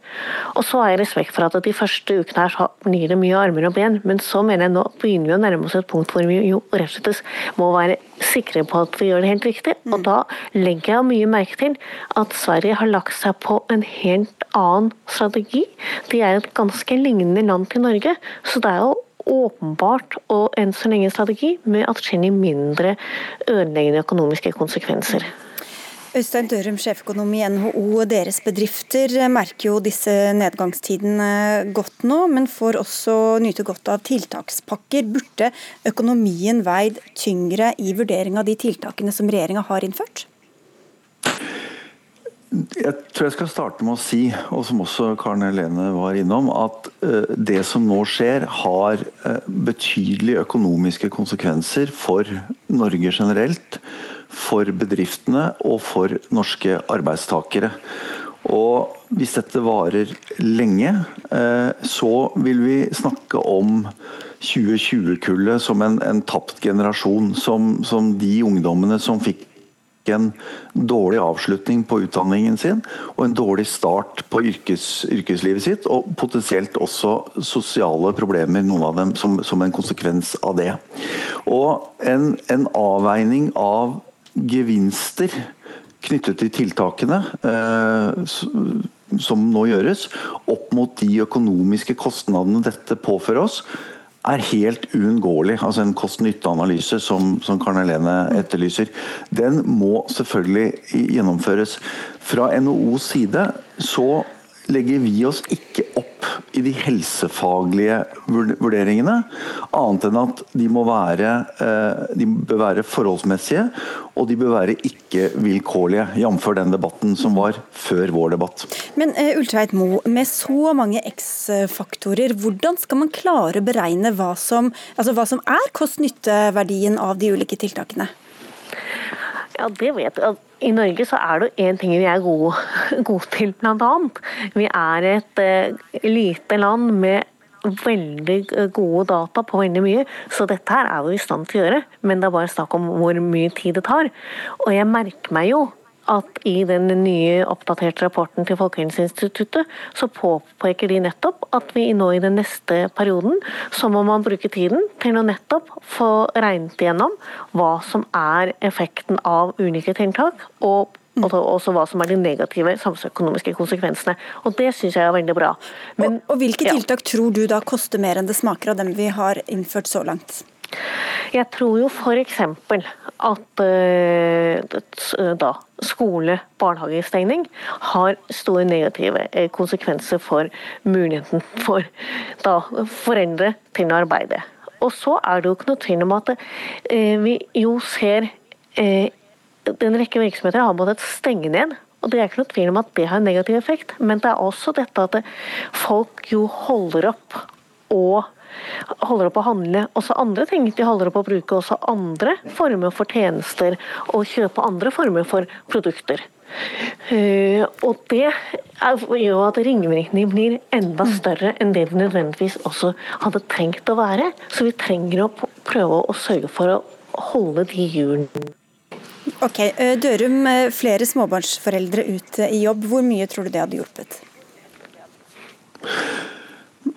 Og så har jeg respekt for at de første ukene her så blir det mye armer og ben, men så mener jeg nå begynner vi å nærme oss et punkt hvor vi jo rett og slett må være sikre på at vi gjør det helt riktig. Og da legger jeg mye merke til at Sverige har lagt seg på en helt annen strategi. De er et ganske lignende land til Norge, så det er jo åpenbart og enn så lenge en strategi med atskillig mindre ødeleggende økonomiske konsekvenser. Øystein Dørum, sjeføkonom i NHO. Deres bedrifter merker jo disse nedgangstidene godt nå, men får også nyte godt av tiltakspakker. Burde økonomien veid tyngre i vurdering av de tiltakene som regjeringa har innført? Jeg tror jeg skal starte med å si, og som også Karen Helene var innom, at eh, det som nå skjer, har eh, betydelige økonomiske konsekvenser for Norge generelt, for bedriftene og for norske arbeidstakere. Og hvis dette varer lenge, eh, så vil vi snakke om 2020-kullet som en, en, tapt generasjon. Som, som de ungdommene som fikk en dårlig avslutning på utdanningen sin og en dårlig start på yrkes, yrkeslivet sitt, og potensielt også sosiale problemer, noen av dem som, som en konsekvens av det. Og en, en avveining av gevinster knyttet til tiltakene eh, som nå gjøres, opp mot de økonomiske kostnadene dette påfører oss, er helt uunngåelig. Altså en kost-nytte-analyse som, som Karen Helene etterlyser. Den må selvfølgelig gjennomføres. Fra NHOs side så legger vi oss ikke opp i de helsefaglige vurderingene, annet enn at de må være, eh, de bør være forholdsmessige og de bør være ikke-vilkårlige, jf. den debatten som var før vår debatt. Men uh, Ultveit Mo, med så mange X-faktorer, hvordan skal man klare å beregne hva som, altså hva som er kost-nytte-verdien av de ulike tiltakene? Ja, det vet jeg. I Norge så er det én ting vi er gode, gode til, bl.a. Vi er et uh, lite land med veldig gode data på veldig mye, så dette her er vi i stand til å gjøre. Men det er bare snakk om hvor mye tid det tar. Og jeg merker meg jo at i den nye oppdaterte rapporten til Folkehelseinstituttet, så påpeker de nettopp at vi nå i den neste perioden så må man bruke tiden til å nettopp få regnet igjennom hva som er effekten av ulike tiltak, og også hva som er de negative samfunnsøkonomiske konsekvensene. Og Det syns jeg er veldig bra. Men, og, og Hvilke tiltak ja. tror du da koster mer enn det smaker av dem vi har innført så langt? Jeg tror jo f.eks. at uh, da, skole, barnehagestengning har store negative eh, konsekvenser for muligheten for da, foreldre til å arbeide. Og så er det jo ikke noe tvil om at uh, vi jo ser en rekke virksomheter har måttet stenge ned. Og Det er ikke noe tvil om at det har en negativ effekt, men det er også dette at folk jo holder opp og holder opp å handle også andre ting. De holder opp å bruke også andre former for tjenester og kjøpe andre former for produkter. Uh, og det gjør at ringvirkningene blir enda større enn det de nødvendigvis også hadde trengt å være. Så vi trenger å prøve å sørge for å holde de hjulene Ok, eh, Dørum, eh, flere småbarnsforeldre ut i jobb. Hvor mye tror du det hadde hjulpet?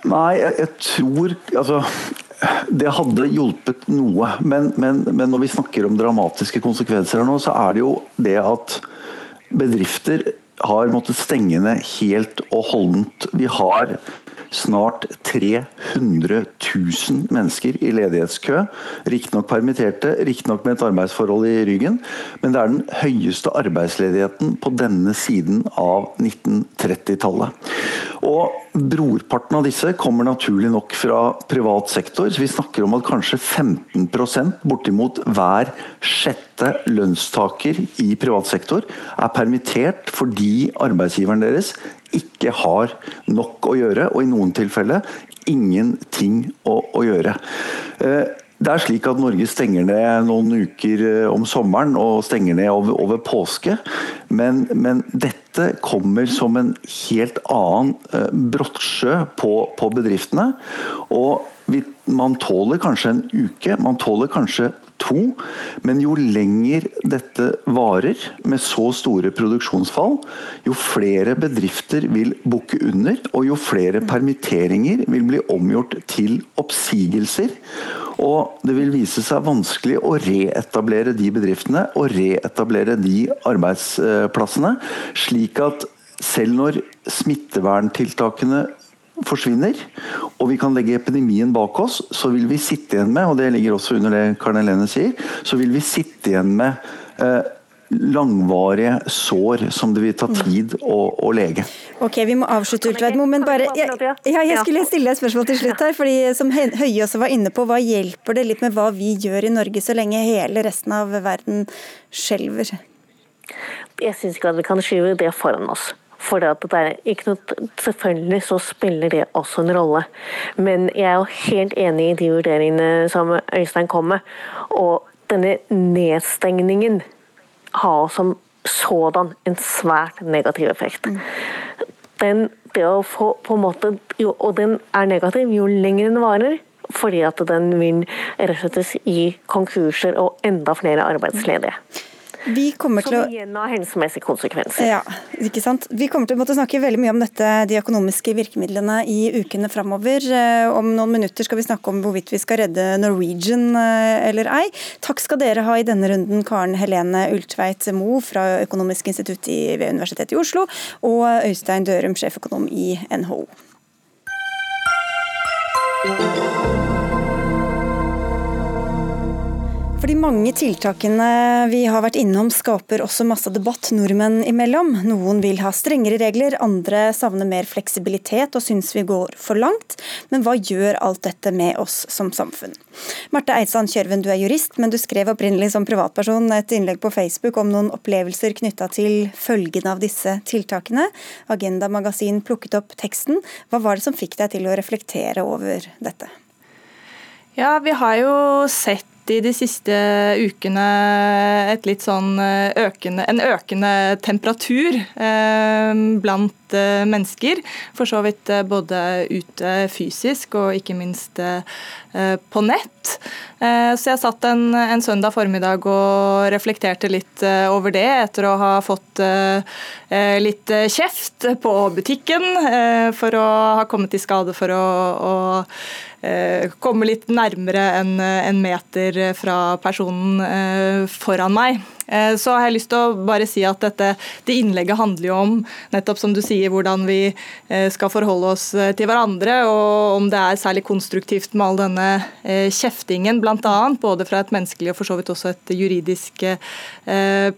Nei, jeg, jeg tror Altså det hadde hjulpet noe, men, men, men, når vi snakker om dramatiske konsekvenser her nå, så er det jo det at bedrifter har måttet stenge ned helt og holdent. Vi har snart 300 000 mennesker i ledighetskø. Riktignok permitterte, riktignok med et arbeidsforhold i ryggen, men det er den høyeste arbeidsledigheten på denne siden av 1930-tallet. Og Brorparten av disse kommer naturlig nok fra privat sektor. Vi snakker om at kanskje 15% bortimot hver sjette lønnstaker i privat sektor er permittert fordi arbeidsgiveren deres ikke har nok å gjøre, og i noen tilfeller ingenting å, å gjøre. Eh, det er slik at Norge stenger ned noen uker eh, om sommeren og stenger ned over, over påske. Men, men, dette kommer som en helt annen eh, brottsjø på, på bedriftene. Og man tåler kanskje en uke, man tåler kanskje to. Men jo lenger dette varer, med så store produksjonsfall, jo flere bedrifter vil bukke under, og jo flere permitteringer vil bli omgjort til oppsigelser. Og det vil vise seg vanskelig å reetablere de bedriftene og reetablere de arbeidsplassene, slik at selv når smitteverntiltakene forsvinner, og vi kan legge epidemien bak oss, så vil vi sitte igjen med, og det ligger også under det Karen Helene sier, så vil vi sitte igjen med eh, langvarige sår som det vil ta tid å, å lege. Ok, Vi må avslutte, Ultveidmo, men bare jeg, ja, jeg skulle stille et spørsmål til slutt her. fordi Som Høie også var inne på, hva hjelper det litt med hva vi gjør i Norge, så lenge hele resten av verden skjelver? Jeg syns ikke at vi kan skyve det foran oss. For selvfølgelig så spiller det også en rolle. Men jeg er jo helt enig i de vurderingene som Øystein kom med. Og denne nedstengningen har som sådan en svært negativ effekt. Den, det å få på en måte, jo, Og den er negativ jo lenger den varer, fordi at den vil rett og slett gi konkurser og enda flere arbeidsledige. Vi kommer til å... Som igjen har helsemessige konsekvenser. Ja, ikke sant? Vi kommer til å måtte snakke veldig mye om dette, de økonomiske virkemidlene i ukene framover. Eh, om noen minutter skal vi snakke om hvorvidt vi skal redde Norwegian eh, eller ei. Takk skal dere ha i denne runden, Karen Helene Ultveit Moe fra Økonomisk institutt ved Universitetet i Oslo, og Øystein Dørum, sjeføkonom i NHO. De mange tiltakene vi har vært innom skaper også masse debatt nordmenn imellom. Noen vil ha strengere regler, andre savner mer fleksibilitet og syns vi går for langt. Men hva gjør alt dette med oss som samfunn? Marte Eidsand Kjørven, du er jurist, men du skrev opprinnelig som privatperson et innlegg på Facebook om noen opplevelser knytta til følgene av disse tiltakene. Agenda Magasin plukket opp teksten. Hva var det som fikk deg til å reflektere over dette? Ja, vi har jo sett i de siste ukene sånn eh, økende, en økende temperatur eh, blant eh, mennesker. For så vidt både ute fysisk og ikke minst på nett. Så jeg satt en, en, søndag formiddag og reflekterte litt over det, etter å ha fått litt kjeft på butikken for å ha kommet i skade for å, å komme litt nærmere en, en meter fra personen eh, foran meg. Eh, så har jeg lyst til å bare si at dette, det innlegget handler jo om nettopp som du sier, hvordan vi skal forholde oss til hverandre, og om det er særlig konstruktivt med all denne kjeftingen, bl.a. Både fra et menneskelig og for så vidt også et juridisk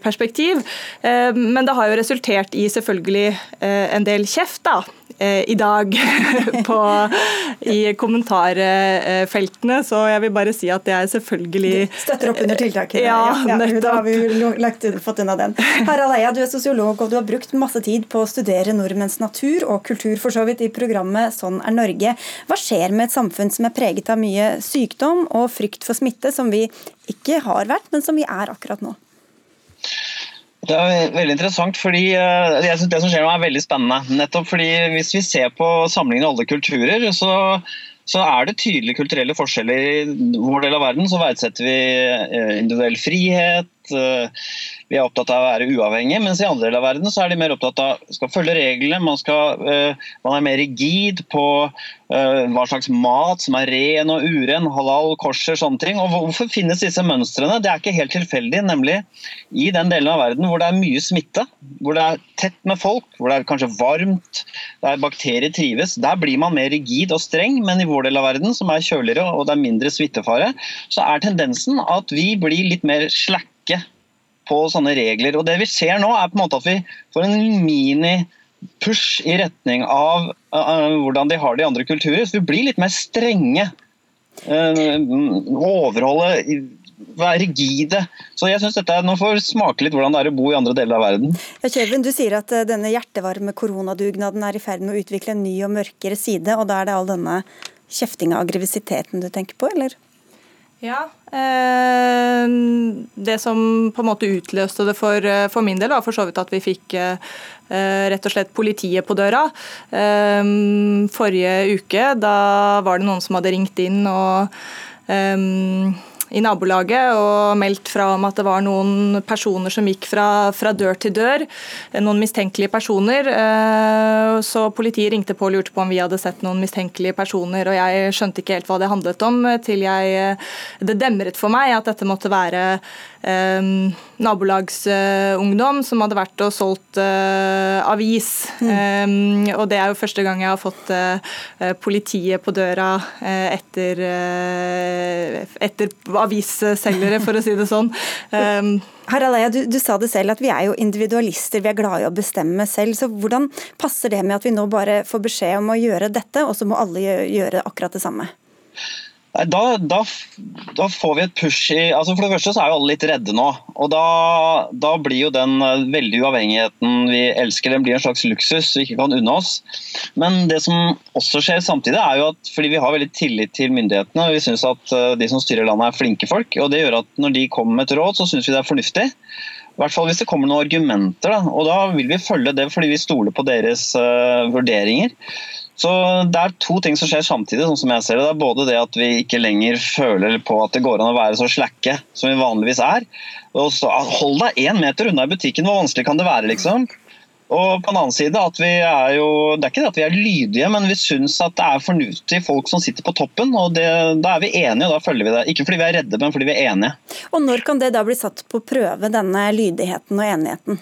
perspektiv. Men det har jo resultert i selvfølgelig en del kjeft, da. Eh, i dag på, i kommentarfeltene, så jeg vil bare si at det er selvfølgelig Støtter opp under tiltaket. Ja, ja, ja, Da har vi lagt, fått unna den. Harald Eia, du er sosiolog og du har brukt masse tid på å studere nordmenns natur og kultur for så vidt i programmet Sånn er Norge. Hva skjer med et samfunn som er preget av mye sykdom og frykt for smitte, som vi ikke har vært, men som vi er akkurat nå? Det er veldig interessant, fordi eh, jeg synes det som skjer nå er veldig spennende. Nettopp fordi Hvis vi ser på samlingen av alle kulturer, så, så, er det tydelige kulturelle forskjeller. I vår del av verden så verdsetter vi eh, individuell frihet. Eh, vi er opptatt av å være uavhengige, mens i andre deler av verden så er de mer opptatt av skal følge reglene. Man, skal, man er mer rigid på Eh, hva slags mat som er ren og uren, halal, korser, sånne ting. Og Hvorfor finnes disse mønstrene? Det er ikke helt tilfeldig. Nemlig i den delen av verden hvor det er mye smitte, hvor det er tett med folk, hvor det er kanskje varmt, der bakterier trives, der blir man mer rigid og streng. Men i vår del av verden, som er kjøligere og det er mindre smittefare, så er tendensen at vi blir litt mer slakke på sånne regler. Og Det vi ser nå, er på en måte at vi får en mini push i retning av uh, hvordan de har det i andre kulturer. Så vi blir litt mer strenge. Uh, overholde være rigide. Så jeg synes dette, Nå får vi smake litt hvordan det er å bo i andre deler av verden. Ja, Kjøven, du sier at denne hjertevarme koronadugnaden er i ferd med å utvikle en ny og mørkere side, og da er det all denne kjeftinga og aggressiviteten du tenker på, eller? Ja, eh, Det som på en måte utløste det for, eh, for min del, var for så vidt at vi fikk eh, rett og slett politiet på døra. Eh, forrige uke da var det noen som hadde ringt inn og eh, i nabolaget og meldt fra om at det var noen personer som gikk fra, fra dør til dør. Noen mistenkelige personer. Eh, så politiet ringte på og lurte på om vi hadde sett noen mistenkelige personer. og Jeg skjønte ikke helt hva det handlet om, til jeg, eh, det demret for meg at dette måtte være eh, nabolagsungdom som hadde vært og solgt eh, avis. Mm. Og det er jo første gang jeg har fått uh, politiet på døra uh, etter, etter avisselgere, for å si det sånn. Um, Harald Eia, du, du, sa det selv at vi er jo individualister, vi er glade i å bestemme selv. så Hvordan passer det med at vi nå bare får beskjed om å gjøre dette, og så må alle gjøre akkurat det samme? Da, da, da, får vi et push i altså For det første så er jo alle litt redde nå. og Da, da blir jo den eh, veldig uavhengigheten vi elsker, den blir en slags luksus vi ikke kan unne oss. Men det som også skjer samtidig, er jo at fordi vi har veldig tillit til myndighetene, og vi syns at eh, de som styrer landet er flinke folk, og det gjør at når de kommer med et råd, så syns vi det er fornuftig. I hvert fall hvis det kommer noen argumenter. Da. Og da vil vi følge det fordi vi stoler på deres uh, vurderinger. Så Det er to ting som skjer samtidig. sånn som jeg ser Det Det er både det at vi ikke lenger føler på at det går an å være så slakke som vi vanligvis er. Og så, hold deg én meter unna i butikken, hvor vanskelig kan det være? liksom? Og på den annen side at vi er jo, Det er ikke det at vi er lydige, men vi syns at det er fornuftige folk som sitter på toppen. og det, Da er vi enige, og da følger vi det. Ikke fordi vi er redde, men fordi vi er enige. Og Når kan det da bli satt på prøve, denne lydigheten og enigheten?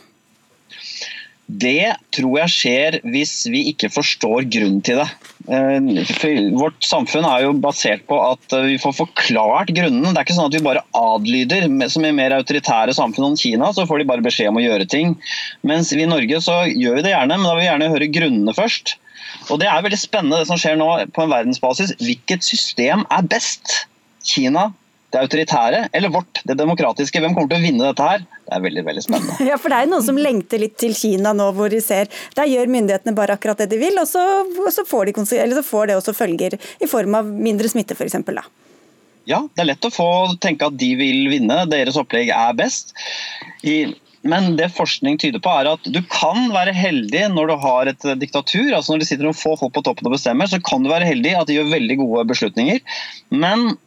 Det tror jeg skjer hvis vi ikke forstår grunnen til det. Eh, vårt samfunn er jo basert på at vi får forklart grunnene. Det er ikke sånn at vi bare adlyder. Som i mer autoritære samfunn enn Kina, så får de bare beskjed om å gjøre ting. Mens vi i Norge så gjør vi det gjerne, men da vil vi gjerne høre grunnene først. Og Det er veldig spennende det som skjer nå på en verdensbasis. Hvilket system er best? Kina, det autoritære eller vårt, det demokratiske. Hvem kommer til å vinne dette her? Det er veldig veldig spennende. Ja, for Det er jo noen som lengter litt til Kina nå, hvor de ser der gjør myndighetene bare akkurat det de vil, og så, og så, får, de, så får, det også følger i form av mindre smitte f.eks. Ja, det er lett å få tenke at de vil vinne, deres opplegg er best. I, men det forskning tyder på er at du kan være heldig når du har et diktatur. altså Når det sitter noen få folk på toppen og bestemmer, så kan du være heldig at de gjør veldig gode beslutninger. Men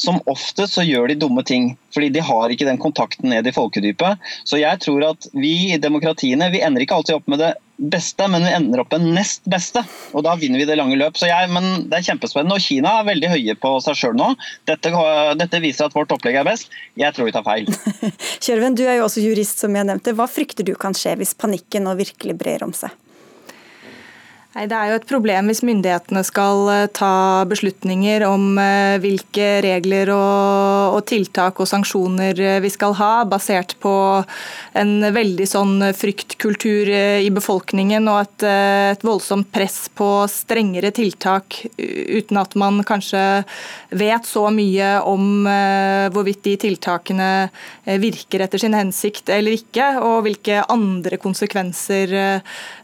som ofte så gjør de dumme ting. Fordi de har ikke den kontakten ned i folkedypet. Så jeg tror at vi i demokratiene vi ender ikke alltid opp med det beste, men vi ender opp med nest beste. Og da vinner vi det lange løp. Så jeg, men det er kjempespennende. Og Kina er veldig høye på seg sjøl nå. Dette, dette, viser at vårt opplegg er best. Jeg tror vi tar feil. Kjørven, du er jo også jurist, som jeg nevnte. Hva frykter du kan skje hvis panikken nå virkelig brer om seg? Nei, Det er jo et problem hvis myndighetene skal eh, ta beslutninger om eh, hvilke regler og, og, tiltak og sanksjoner eh, vi skal ha, basert på en veldig sånn fryktkultur i befolkningen og et, et voldsomt press på strengere tiltak uten at man kanskje vet så mye om hvorvidt de tiltakene virker etter sin hensikt eller ikke, og hvilke andre konsekvenser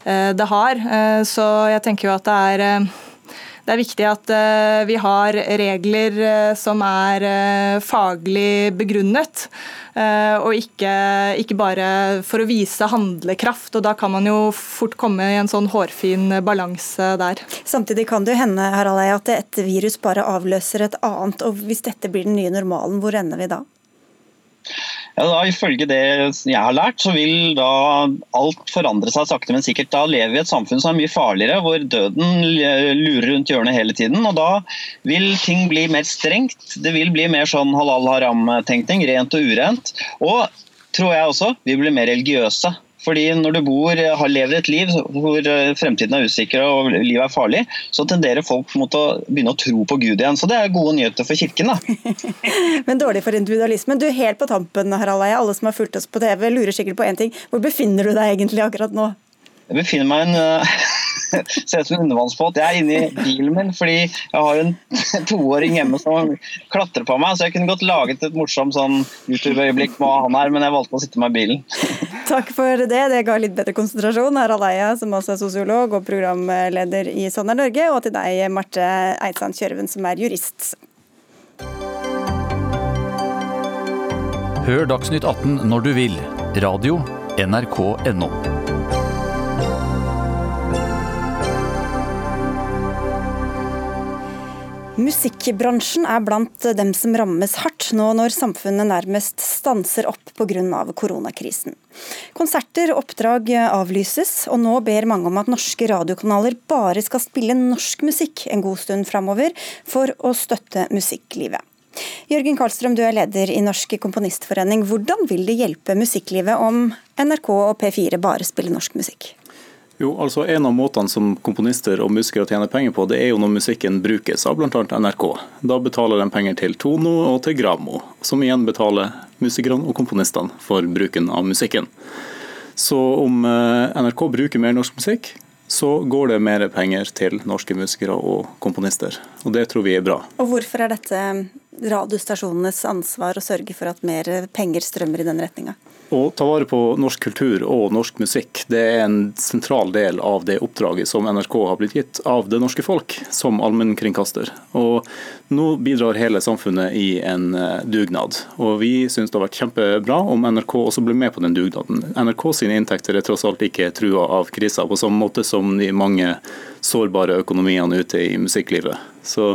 det har. Så jeg tenker jo at det er eh, det er viktig at eh, vi har regler eh, som er faglig begrunnet, og ikke, ikke, bare for å vise handlekraft. og Da kan man jo fort komme i en sånn hårfin balanse der. Samtidig kan det jo hende Harald at et virus bare avløser et annet. og Hvis dette blir den nye normalen, hvor ender vi da? Ja, da, Ifølge det jeg har lært, så vil da alt forandre seg sakte, men sikkert. Da lever vi i et samfunn som er mye farligere, hvor døden lurer rundt hjørnet hele tiden. og Da vil ting bli mer strengt. Det vil bli mer sånn halal haram-tenkning, rent og urent. Og tror jeg også, vi blir mer religiøse. Fordi Når du bor, har lever et liv hvor eh, fremtiden er usikker og livet er farlig, så tenderer folk mot å begynne å tro på Gud igjen. Så det er gode nyheter for kirken. da. Men dårlig for individualismen. Du, Helt på tampen, Harald Eie, alle som har fulgt oss på TV, lurer sikkert på én ting. Hvor befinner du deg egentlig akkurat nå? Jeg befinner meg i en uh, ser ut som en undervannsbåt. Jeg er inne i bilen min fordi jeg har en toåring hjemme som klatrer på meg. Så jeg kunne godt laget et morsomt sånn YouTube-øyeblikk med han her, men jeg valgte å sitte med bilen. Takk for det. Det ga litt bedre konsentrasjon. Harald Eia, som også er sosiolog og programleder i Sånn er Norge, og til deg, Marte Eidsand Kjørven, som er jurist. Hør Dagsnytt 18 når du vil. Radio NRK.no. Musikkbransjen er blant dem som rammes hardt nå når samfunnet nærmest stanser opp pga. koronakrisen. Konserter og oppdrag avlyses, og nå ber mange om at norske radiokanaler bare skal spille norsk musikk en god stund framover for å støtte musikklivet. Jørgen Karlstrøm, du er leder i Norsk Komponistforening. Hvordan vil det hjelpe musikklivet om NRK og P4 bare spiller norsk musikk? Jo, altså En av måtene som komponister og musikere tjener penger på, det er jo når musikken brukes av bl.a. NRK. Da betaler de penger til Tono og til Gramo, som igjen betaler musikerne og komponistene for bruken av musikken. Så om eh, NRK bruker mer norsk musikk, så går det mer penger til norske musikere og komponister. Og det tror vi er bra. Og Hvorfor er dette radiostasjonenes ansvar å sørge for at mer penger strømmer i den retninga? Å ta vare på norsk kultur og norsk musikk det er en sentral del av det oppdraget som NRK har blitt gitt av det norske folk som allmennkringkaster. Og Nå bidrar hele samfunnet i en eh, dugnad. Og Vi syns det har vært kjempebra om NRK også blir med på den dugnaden. NRK sine inntekter er tross alt ikke trua av krisa, på samme måte som de mange sårbare økonomiene ute i musikklivet. Så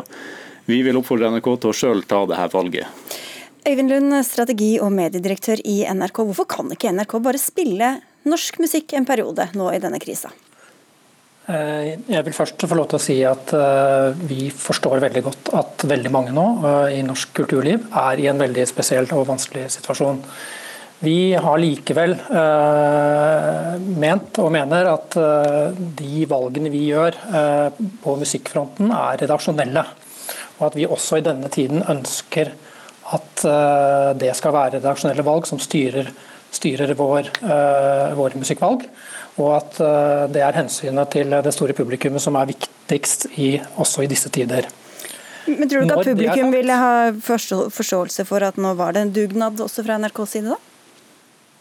vi vil oppfordre NRK til å sjøl ta dette valget. Øyvind Lund, strategi- og mediedirektør i NRK. Hvorfor kan ikke NRK bare spille norsk musikk en periode nå i denne krisa? Eh, jeg vil først få lov til å si at eh, vi forstår veldig godt at veldig mange nå eh, i norsk kulturliv er i en veldig spesiell og vanskelig situasjon. Vi har likevel ment og mener at de valgene vi gjør på musikkfronten er redaksjonelle. Og at vi også i denne tiden ønsker at eh, det skal være redaksjonelle valg som styrer, styrer vår, eh, våre musikkvalg. Og at eh, det er hensynet til det store publikummet som er viktigst i, også i disse tider. Men Tror du ikke at publikum ville ha forståelse for at nå var det en dugnad også fra NRKs side, da?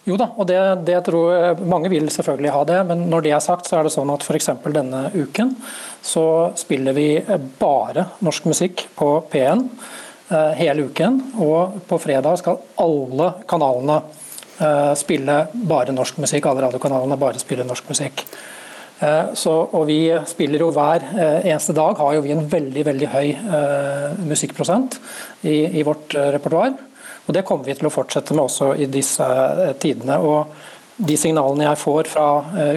Jo da, og det, det tror jeg, mange vil selvfølgelig ha det. Men når det er sagt, så er det sånn at f.eks. denne uken så spiller vi bare norsk musikk på P1. Eh, hele uken. Og på fredag skal alle kanalene eh, spille bare norsk musikk. Alle radiokanalene bare spiller norsk musikk. Eh, så, og vi spiller jo hver eneste dag har jo vi en veldig veldig høy musikkprosent i, i vårt repertoar. Og Det kommer vi til å fortsette med også i disse tidene. og De signalene jeg får fra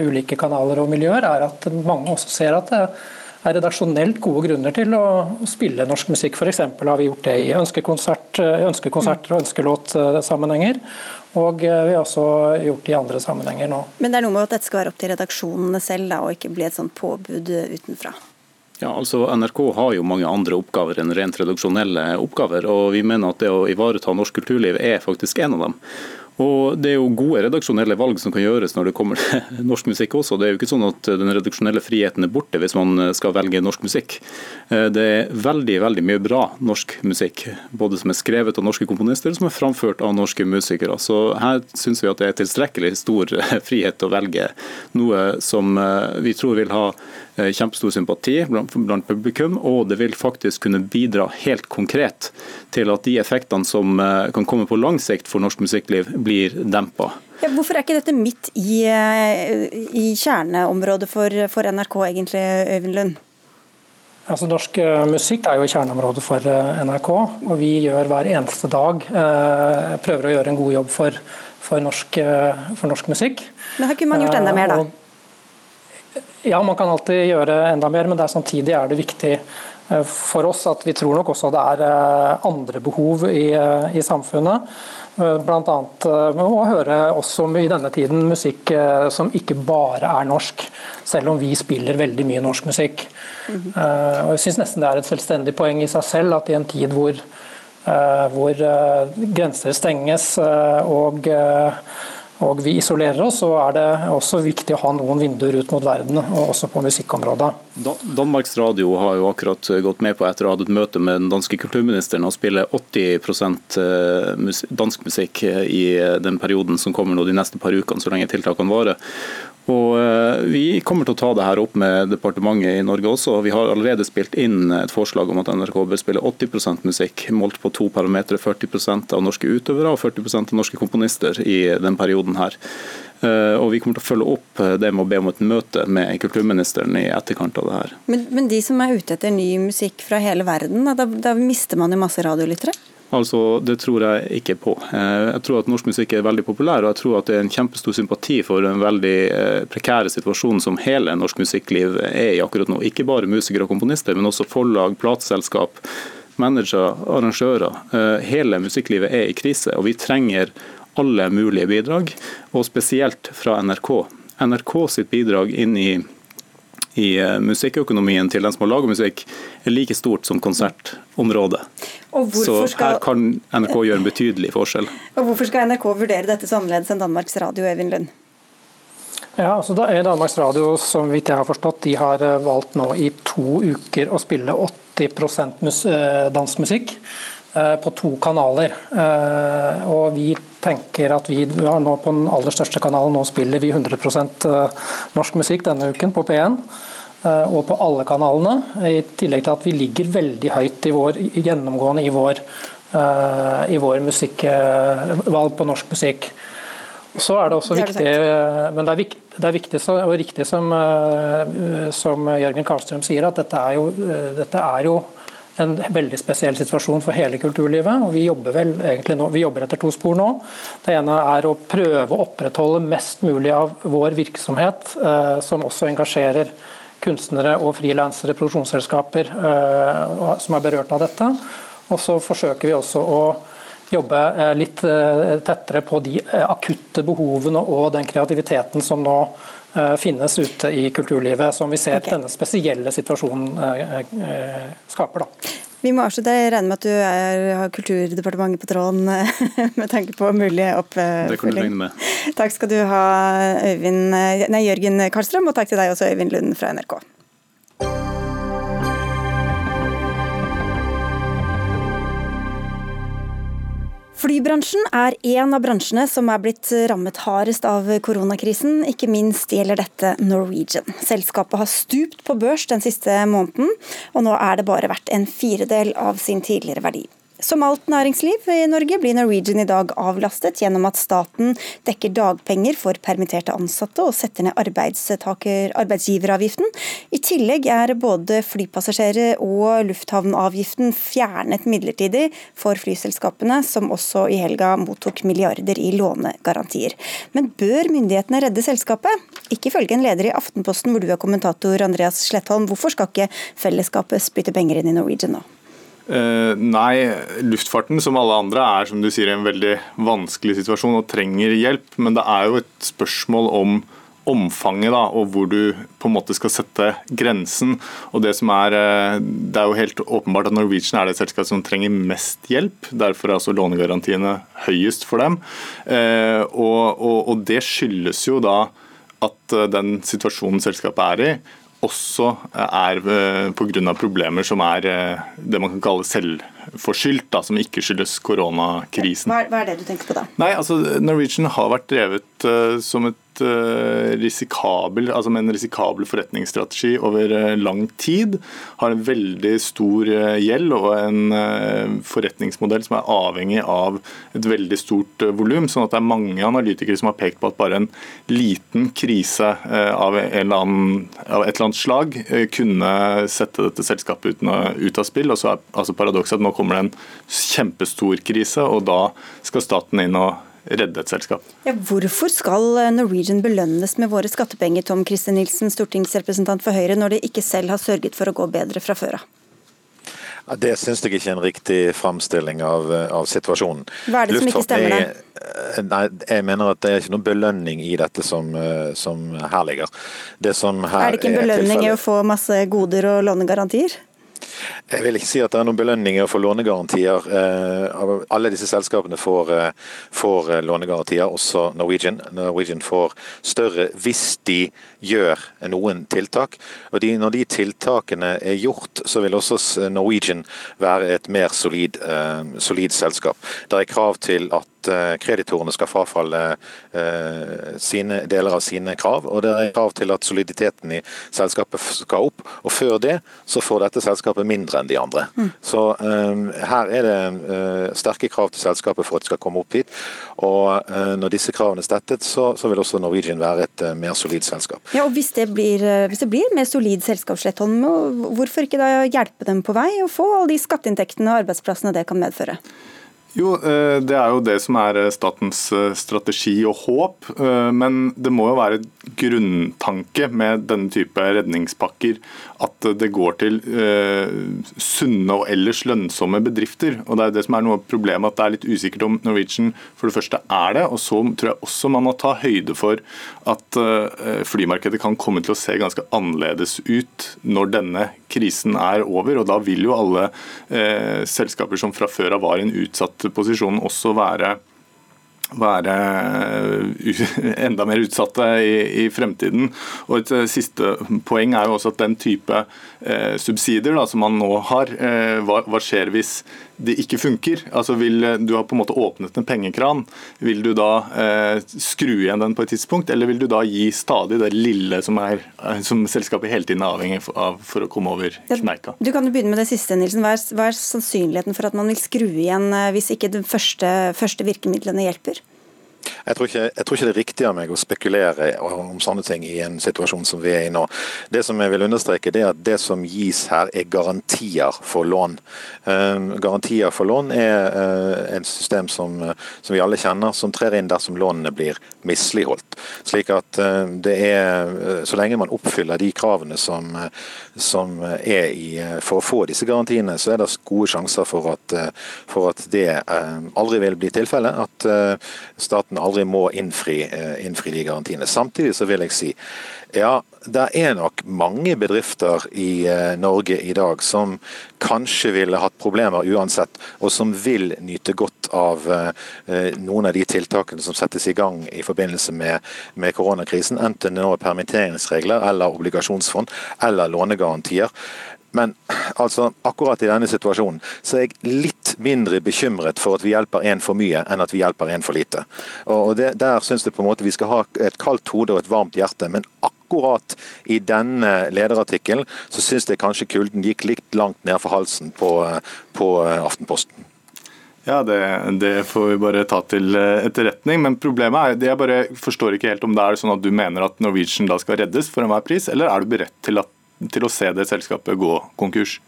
ulike kanaler og miljøer, er at mange også ser at det er redaksjonelt gode grunner til å spille norsk musikk. F.eks. har vi gjort det i ønskekonsert, ønskekonserter og ønskelåtsammenhenger. Og vi har også gjort det i andre sammenhenger nå. Men det er noe med at dette skal være opp til redaksjonene selv, da, og ikke bli et sånt påbud utenfra? Ja, altså NRK har jo mange andre oppgaver enn rent redaksjonelle oppgaver. og Vi mener at det å ivareta norsk kulturliv er faktisk en av dem. Og Det er jo gode redaksjonelle valg som kan gjøres når det kommer til norsk musikk også. Det er jo ikke sånn at den redaksjonelle friheten er borte hvis man skal velge norsk musikk. Eh, det er veldig veldig mye bra norsk musikk, både som er skrevet av norske komponister og som er framført av norske musikere. Så her syns vi at det er tilstrekkelig stor frihet til å velge noe som eh, vi tror vil ha kjempestor sympati blant, publikum, og det vil faktisk kunne bidra helt konkret til at de effektene som eh, kan komme på lang sikt for norsk musikkliv, blir dempa. Ja, hvorfor er ikke dette midt i, eh, i kjerneområdet for, for, NRK, egentlig, Øyvind Lund? Altså, norsk musikk er jo kjerneområdet for NRK, og vi gjør hver eneste dag eh, prøver å gjøre en god jobb for, for, norsk, for norsk, musikk. Men har ikke man gjort enda mer, da? Ja, man kan alltid gjøre enda mer, men er samtidig er det viktig eh, for oss at vi tror nok også det er eh, andre behov i, eh, i samfunnet. Bl.a. å høre også i denne tiden musikk som ikke bare er norsk, selv om vi spiller veldig mye norsk musikk. Mm -hmm. Jeg syns nesten det er et selvstendig poeng i seg selv at i en tid hvor, hvor grenser stenges og og vi isolerer oss, så er det også viktig å ha noen vinduer ut mot verden, og også på musikkområdet. Danmarks Radio har jo akkurat gått med på, etter å ha hatt et møte med den danske kulturministeren, å spille 80 eh, dansk musikk i den perioden som kommer nå de neste par ukene, så lenge tiltakene varer. Og eh, Vi kommer til å ta det her opp med departementet i Norge også. Vi har allerede spilt inn et forslag om at NRK bør spille 80% musikk, målt på to parametere. 40% av norske utøvere og 40% av norske komponister i den perioden her. Eh, og Vi kommer til å følge opp det med å be om et møte med kulturministeren i etterkant av det her. Men, men de som er ute etter ny musikk fra hele verden, da, da mister man jo masse radiolyttere? Altså, Det tror jeg ikke på. Eh, jeg tror at norsk musikk er veldig populær, og jeg tror at det er en kjempestor sympati for den veldig eh, prekære situasjonen som hele norsk musikkliv er i akkurat nå. Ikke bare musikere og komponister, men også forlag, plateselskap, managere, arrangører. Eh, hele musikklivet er i krise, og vi trenger alle mulige bidrag, og spesielt fra NRK. NRK sitt bidrag inn i i eh, musikkøkonomien til den som har laget musikk, er like stort som konsertområdet. Så her kan NRK gjøre en betydelig forskjell. Og Hvorfor skal NRK vurdere dette så annerledes enn Danmarks Radio, Øyvind Lund? Ja, altså da er Danmarks Radio som vidt jeg har forstått, de har eh, valgt nå i to uker å spille 80 mus eh, dansk musikk. På to kanaler. Og vi tenker at vi har nå på den aller største kanalen nå spiller vi 100% norsk musikk denne uken på P1 og på alle kanalene. I tillegg til at vi ligger veldig høyt i vår, gjennomgående i vår, i vår musikkvalg på norsk musikk. Så er det også det viktig, men det er, viktig, det er viktig og riktig som, som Jørgen Karlstrøm sier, at dette er jo, dette er jo en veldig spesiell situasjon for hele kulturlivet. og Vi jobber vel egentlig nå, vi jobber etter to spor nå. Det ene er å prøve å opprettholde mest mulig av vår virksomhet, eh, som også engasjerer kunstnere og frilansere, produksjonsselskaper eh, som er berørt av dette. Og så forsøker vi også å jobbe eh, litt eh, tettere på de eh, akutte behovene og den kreativiteten som nå finnes ute i kulturlivet, som vi ser okay. denne spesielle situasjonen skaper. Da. Vi må avslutte. Jeg regner med at du er, har Kulturdepartementet på tråden med tanke på mulig oppfølging. Det kan du regne med. Takk skal du ha, Øyvind, nei, Jørgen Karlstrøm, og takk til deg også, Øyvind Lund fra NRK. Flybransjen er en av bransjene som er blitt rammet hardest av koronakrisen. Ikke minst gjelder dette Norwegian. Selskapet har stupt på børs den siste måneden, og nå er det bare verdt en firedel av sin tidligere verdi. Som alt næringsliv i Norge blir Norwegian i dag avlastet gjennom at staten dekker dagpenger for permitterte ansatte og setter ned arbeidsgiveravgiften. I tillegg er både flypassasjerer og lufthavnavgiften fjernet midlertidig for flyselskapene, som også i helga mottok milliarder i lånegarantier. Men bør myndighetene redde selskapet? Ikke ifølge en leder i Aftenposten hvor du er kommentator, Andreas Slettholm. Hvorfor skal ikke fellesskapet spytte penger inn i Norwegian nå? Uh, nei, luftfarten som alle andre er som du sier, en veldig vanskelig situasjon og trenger hjelp. Men det er jo et spørsmål om omfanget da, og hvor du på en måte skal sette grensen. Og Det som er, uh, det er jo helt åpenbart at Norwegian er det selskapet som trenger mest hjelp. Derfor er altså lånegarantiene høyest for dem. Uh, og, og, og det skyldes jo da at den situasjonen selskapet er i, også er eh, pga. problemer som er eh, det man kan kalle selvforskyldt, da, som ikke skyldes koronakrisen. Hva, er det du tenker på da? Nei, altså Norwegian har vært drevet uh, som et Eh, risikabel, altså med en risikabel forretningsstrategi over eh, lang tid. Har en veldig stor eh, gjeld og en forretningsmodell som er avhengig av et veldig stort volum. Sånn at det er mange analytikere som har pekt på at bare en liten krise av, annen, av et eller annet slag kunne sette dette selskapet ut av spill. Og så er altså paradokset at nå kommer det en kjempestor krise, og da skal staten inn og redde et selskap. Ja, hvorfor skal Norwegian belønnes med våre skattepenger, Tom Christer Nilsen, stortingsrepresentant for Høyre, når de ikke selv har sørget for å gå bedre fra før av? Ja, det syns jeg ikke er en riktig framstilling av, av situasjonen. Hva er det som ikke stemmer der? Nei, jeg mener at det er ikke noen belønning i dette som, som her ligger. Det som her er det ikke en belønning i å få masse goder og lånegarantier? Jeg vil ikke si at det er noen belønninger for lånegarantier. Eh, alle disse selskapene får, eh, får eh, lånegarantier, også Norwegian. Norwegian får større hvis de gjør noen tiltak. Og de, Når de tiltakene er gjort, så vil også Norwegian være et mer solid, solid selskap. Det er krav til at Eh, kreditorene skal frafalle eh, sine deler av sine krav. Og det er krav til at soliditeten i selskapet skal opp. Og før det så får dette selskapet mindre enn de andre. Mm. Så um, her er det uh, sterke krav til selskapet for at det skal komme opp hit. Og uh, når disse kravene er stettet, så, så vil også Norwegian være et uh, mer solid selskap. Ja, og Hvis det blir, hvis det blir mer solid selskap, hvorfor ikke da hjelpe dem på vei og få alle de skatteinntektene og arbeidsplassene det kan medføre? Jo, eh, Det er jo det som er eh, statens eh, strategi og håp. Men det må jo være grunntanke med denne type redningspakker at det går til sunne og ellers lønnsomme bedrifter. Og Det er det som er noe av problemet, at det er litt usikkert om Norwegian for det første er det. Og så tror jeg også man må ta høyde for at flymarkedet kan komme til å se ganske annerledes ut når denne krisen er over. og Da vil jo alle selskaper som fra før av var i en utsatt posisjon, også være være enda mer utsatte i, i fremtiden. Og Et siste poeng er jo også at den type eh, subsidier da, som man nå har, eh, hva, hva, skjer hvis det ikke funker? Altså vil, Du har på en måte åpnet en pengekran. Vil du da eh, skru igjen den på et tidspunkt, eller vil du da gi stadig det lille som, er, eh, som selskapet hele tiden er avhengig av for å komme over kneika? Du kan jo begynne med det siste, Nilsen. Hva er, hva er sannsynligheten for at man vil skru igjen eh, hvis ikke de første, første virkemidlene hjelper? Jeg tror, ikke, jeg tror, ikke, det er riktig av meg å spekulere om sånne ting i en situasjon som vi er i nå. Det som jeg vil understreke, det er at det som gis her, er garantier for lån. Uh, garantier for lån er et en system som, som, vi alle kjenner, som trer inn dersom lånene blir misligholdt. Slik at uh, det er, Så lenge man oppfyller de kravene som, som er i, for å få disse garantiene, så er det gode sjanser for at, for at det aldri vil bli tilfellet. At staten aldri aldri må innfri, eh, innfri de garantiene. Samtidig så vil jeg si ja, det er nok mange bedrifter i eh, Norge i dag som kanskje ville hatt problemer uansett, og som vil nyte godt av eh, noen av de tiltakene som settes i gang i forbindelse med, med koronakrisen, enten nå er permitteringsregler eller obligasjonsfond eller lånegarantier. Men altså, akkurat i denne situasjonen så er jeg litt mindre bekymret for at vi hjelper én for mye, enn at vi hjelper én for lite. Og det, Der syns jeg på en måte vi skal ha et kaldt hode og et varmt hjerte. men akkurat i denne lederartikkelen så syns jeg kanskje kulden gikk litt langt ned for halsen på, på Aftenposten. Ja, det, det, får vi bare ta til etterretning. Men problemet er, jeg bare forstår ikke helt om det er sånn at du mener at Norwegian da skal reddes for enhver pris, eller er du beredt til at til å se det selskapet gå konkurs?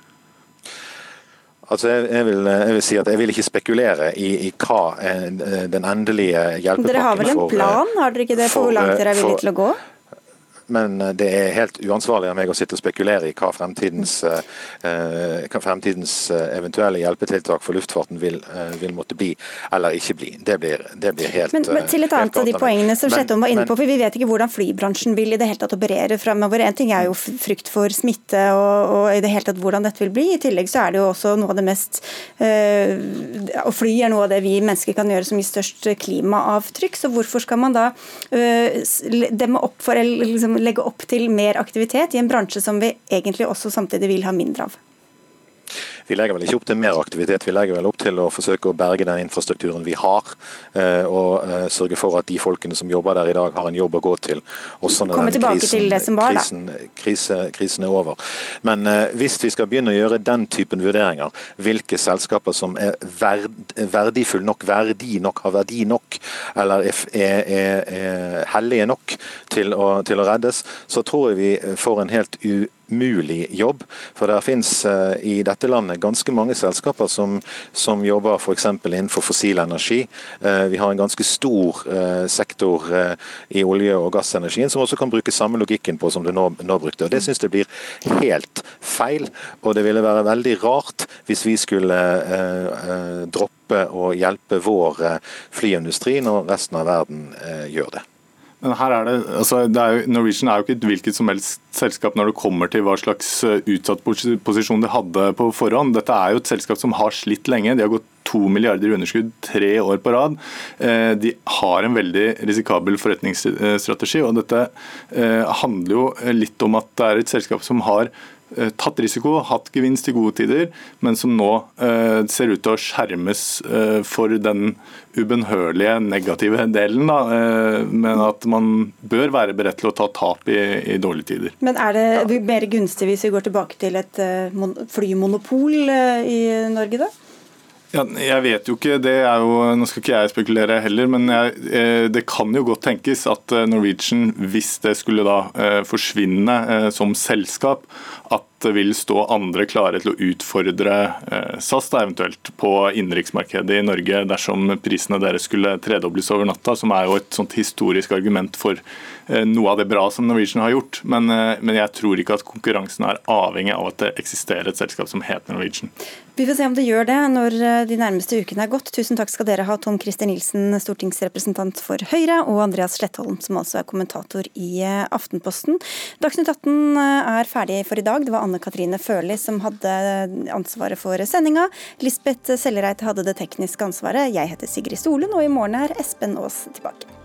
Altså jeg, jeg, vil, jeg, vil, si at jeg vil ikke spekulere i, i hva eh, den endelige hjelpepakken for Dere har vel en eh, plan, har dere ikke det, for, for hvor langt dere er villige til å gå? Men eh, det er helt uansvarlig av meg å sitte og spekulere i hva fremtidens, eh, hva fremtidens eh, eventuelle hjelpetiltak for luftfarten vil, vil, måtte bli eller ikke bli. Det blir, det blir helt men, men, Til et annet av de poengene som Slettholm var inne på, for vi vet ikke hvordan flybransjen vil i det hele tatt operere fremover. En ting er jo frykt for smitte og, og, i det hele tatt hvordan dette vil bli. I tillegg så er det jo også noe av det mest øh, Å fly er noe av det vi mennesker kan gjøre som gir størst klimaavtrykk. Så hvorfor skal man da øh, demme opp for eller liksom legge opp til mer aktivitet i en bransje som vi egentlig også samtidig vil ha mindre av? Vi legger vel ikke opp til mer aktivitet, vi legger vel opp til å forsøke å berge den infrastrukturen vi har. Eh, og eh, sørge for at de folkene som jobber der i dag, har en jobb å gå til. Også når krisen, krisen, krise, krisen, er over. Men eh, hvis vi skal begynne å gjøre den typen vurderinger, hvilke selskaper som er verd, verdifulle nok, verdi nok, har verdi nok, eller er, er, er hellige nok til å, til å reddes, så tror jeg vi får en helt u umulig jobb. For det finnes uh, i dette landet ganske mange selskaper som, som jobber f.eks. innenfor fossil energi. Uh, vi har en ganske stor uh, sektor i olje- og gassenergien som også kan bruke samme logikken på som du nå, nå brukte. Og Det syns jeg blir helt feil. Og det ville være veldig rart hvis vi skulle droppe å hjelpe vår flyindustri når resten av verden gjør det. Men her er det, altså det er jo, Norwegian er jo ikke et hvilket som helst selskap når det kommer til hva slags eh, utsatt posisjon de hadde på forhånd. Dette er jo et selskap som har slitt lenge. De har gått to milliarder i underskudd tre år på rad. Eh, de har en veldig risikabel forretningsstrategi. og Dette eh, handler jo litt om at det er et selskap som har tatt risiko, hatt gevinst i gode tider, men som nå eh, ser ut til å skjermes eh, for den ubønnhørlige negative delen. Eh, men at man bør være beredt til å ta tap i, i dårlige tider. Men er det mer gunstig hvis vi går tilbake til et eh, flymonopol eh, i Norge, da? Ja, jeg vet jo ikke, det er jo, Nå skal ikke jeg spekulere heller, men jeg, eh, det kan jo godt tenkes at eh, Norwegian, hvis det skulle da eh, forsvinne som selskap, at det vil stå andre klare til å utfordre SAS da, eventuelt på innenriksmarkedet i Norge dersom prisene deres skulle tredobles over natta, som er jo et sånt historisk argument for noe av det bra som Norwegian har gjort. Men, men jeg tror ikke at konkurransen er avhengig av at det eksisterer et selskap som heter Norwegian. Vi får se om det gjør det når eh, de nærmeste ukene er gått. Tusen takk skal dere ha, Tom Christer Nilsen, stortingsrepresentant for Høyre, og Andreas Slettholm, som altså er kommentator i eh, Aftenposten. Dagsnytt 18 eh, er ferdig for i dag. Det var Anne Katrine Førli som hadde ansvaret for sendinga. Lisbeth Sellereite hadde det tekniske ansvaret. Jeg heter Sigrid Solund, og i morgen er Espen Aas tilbake.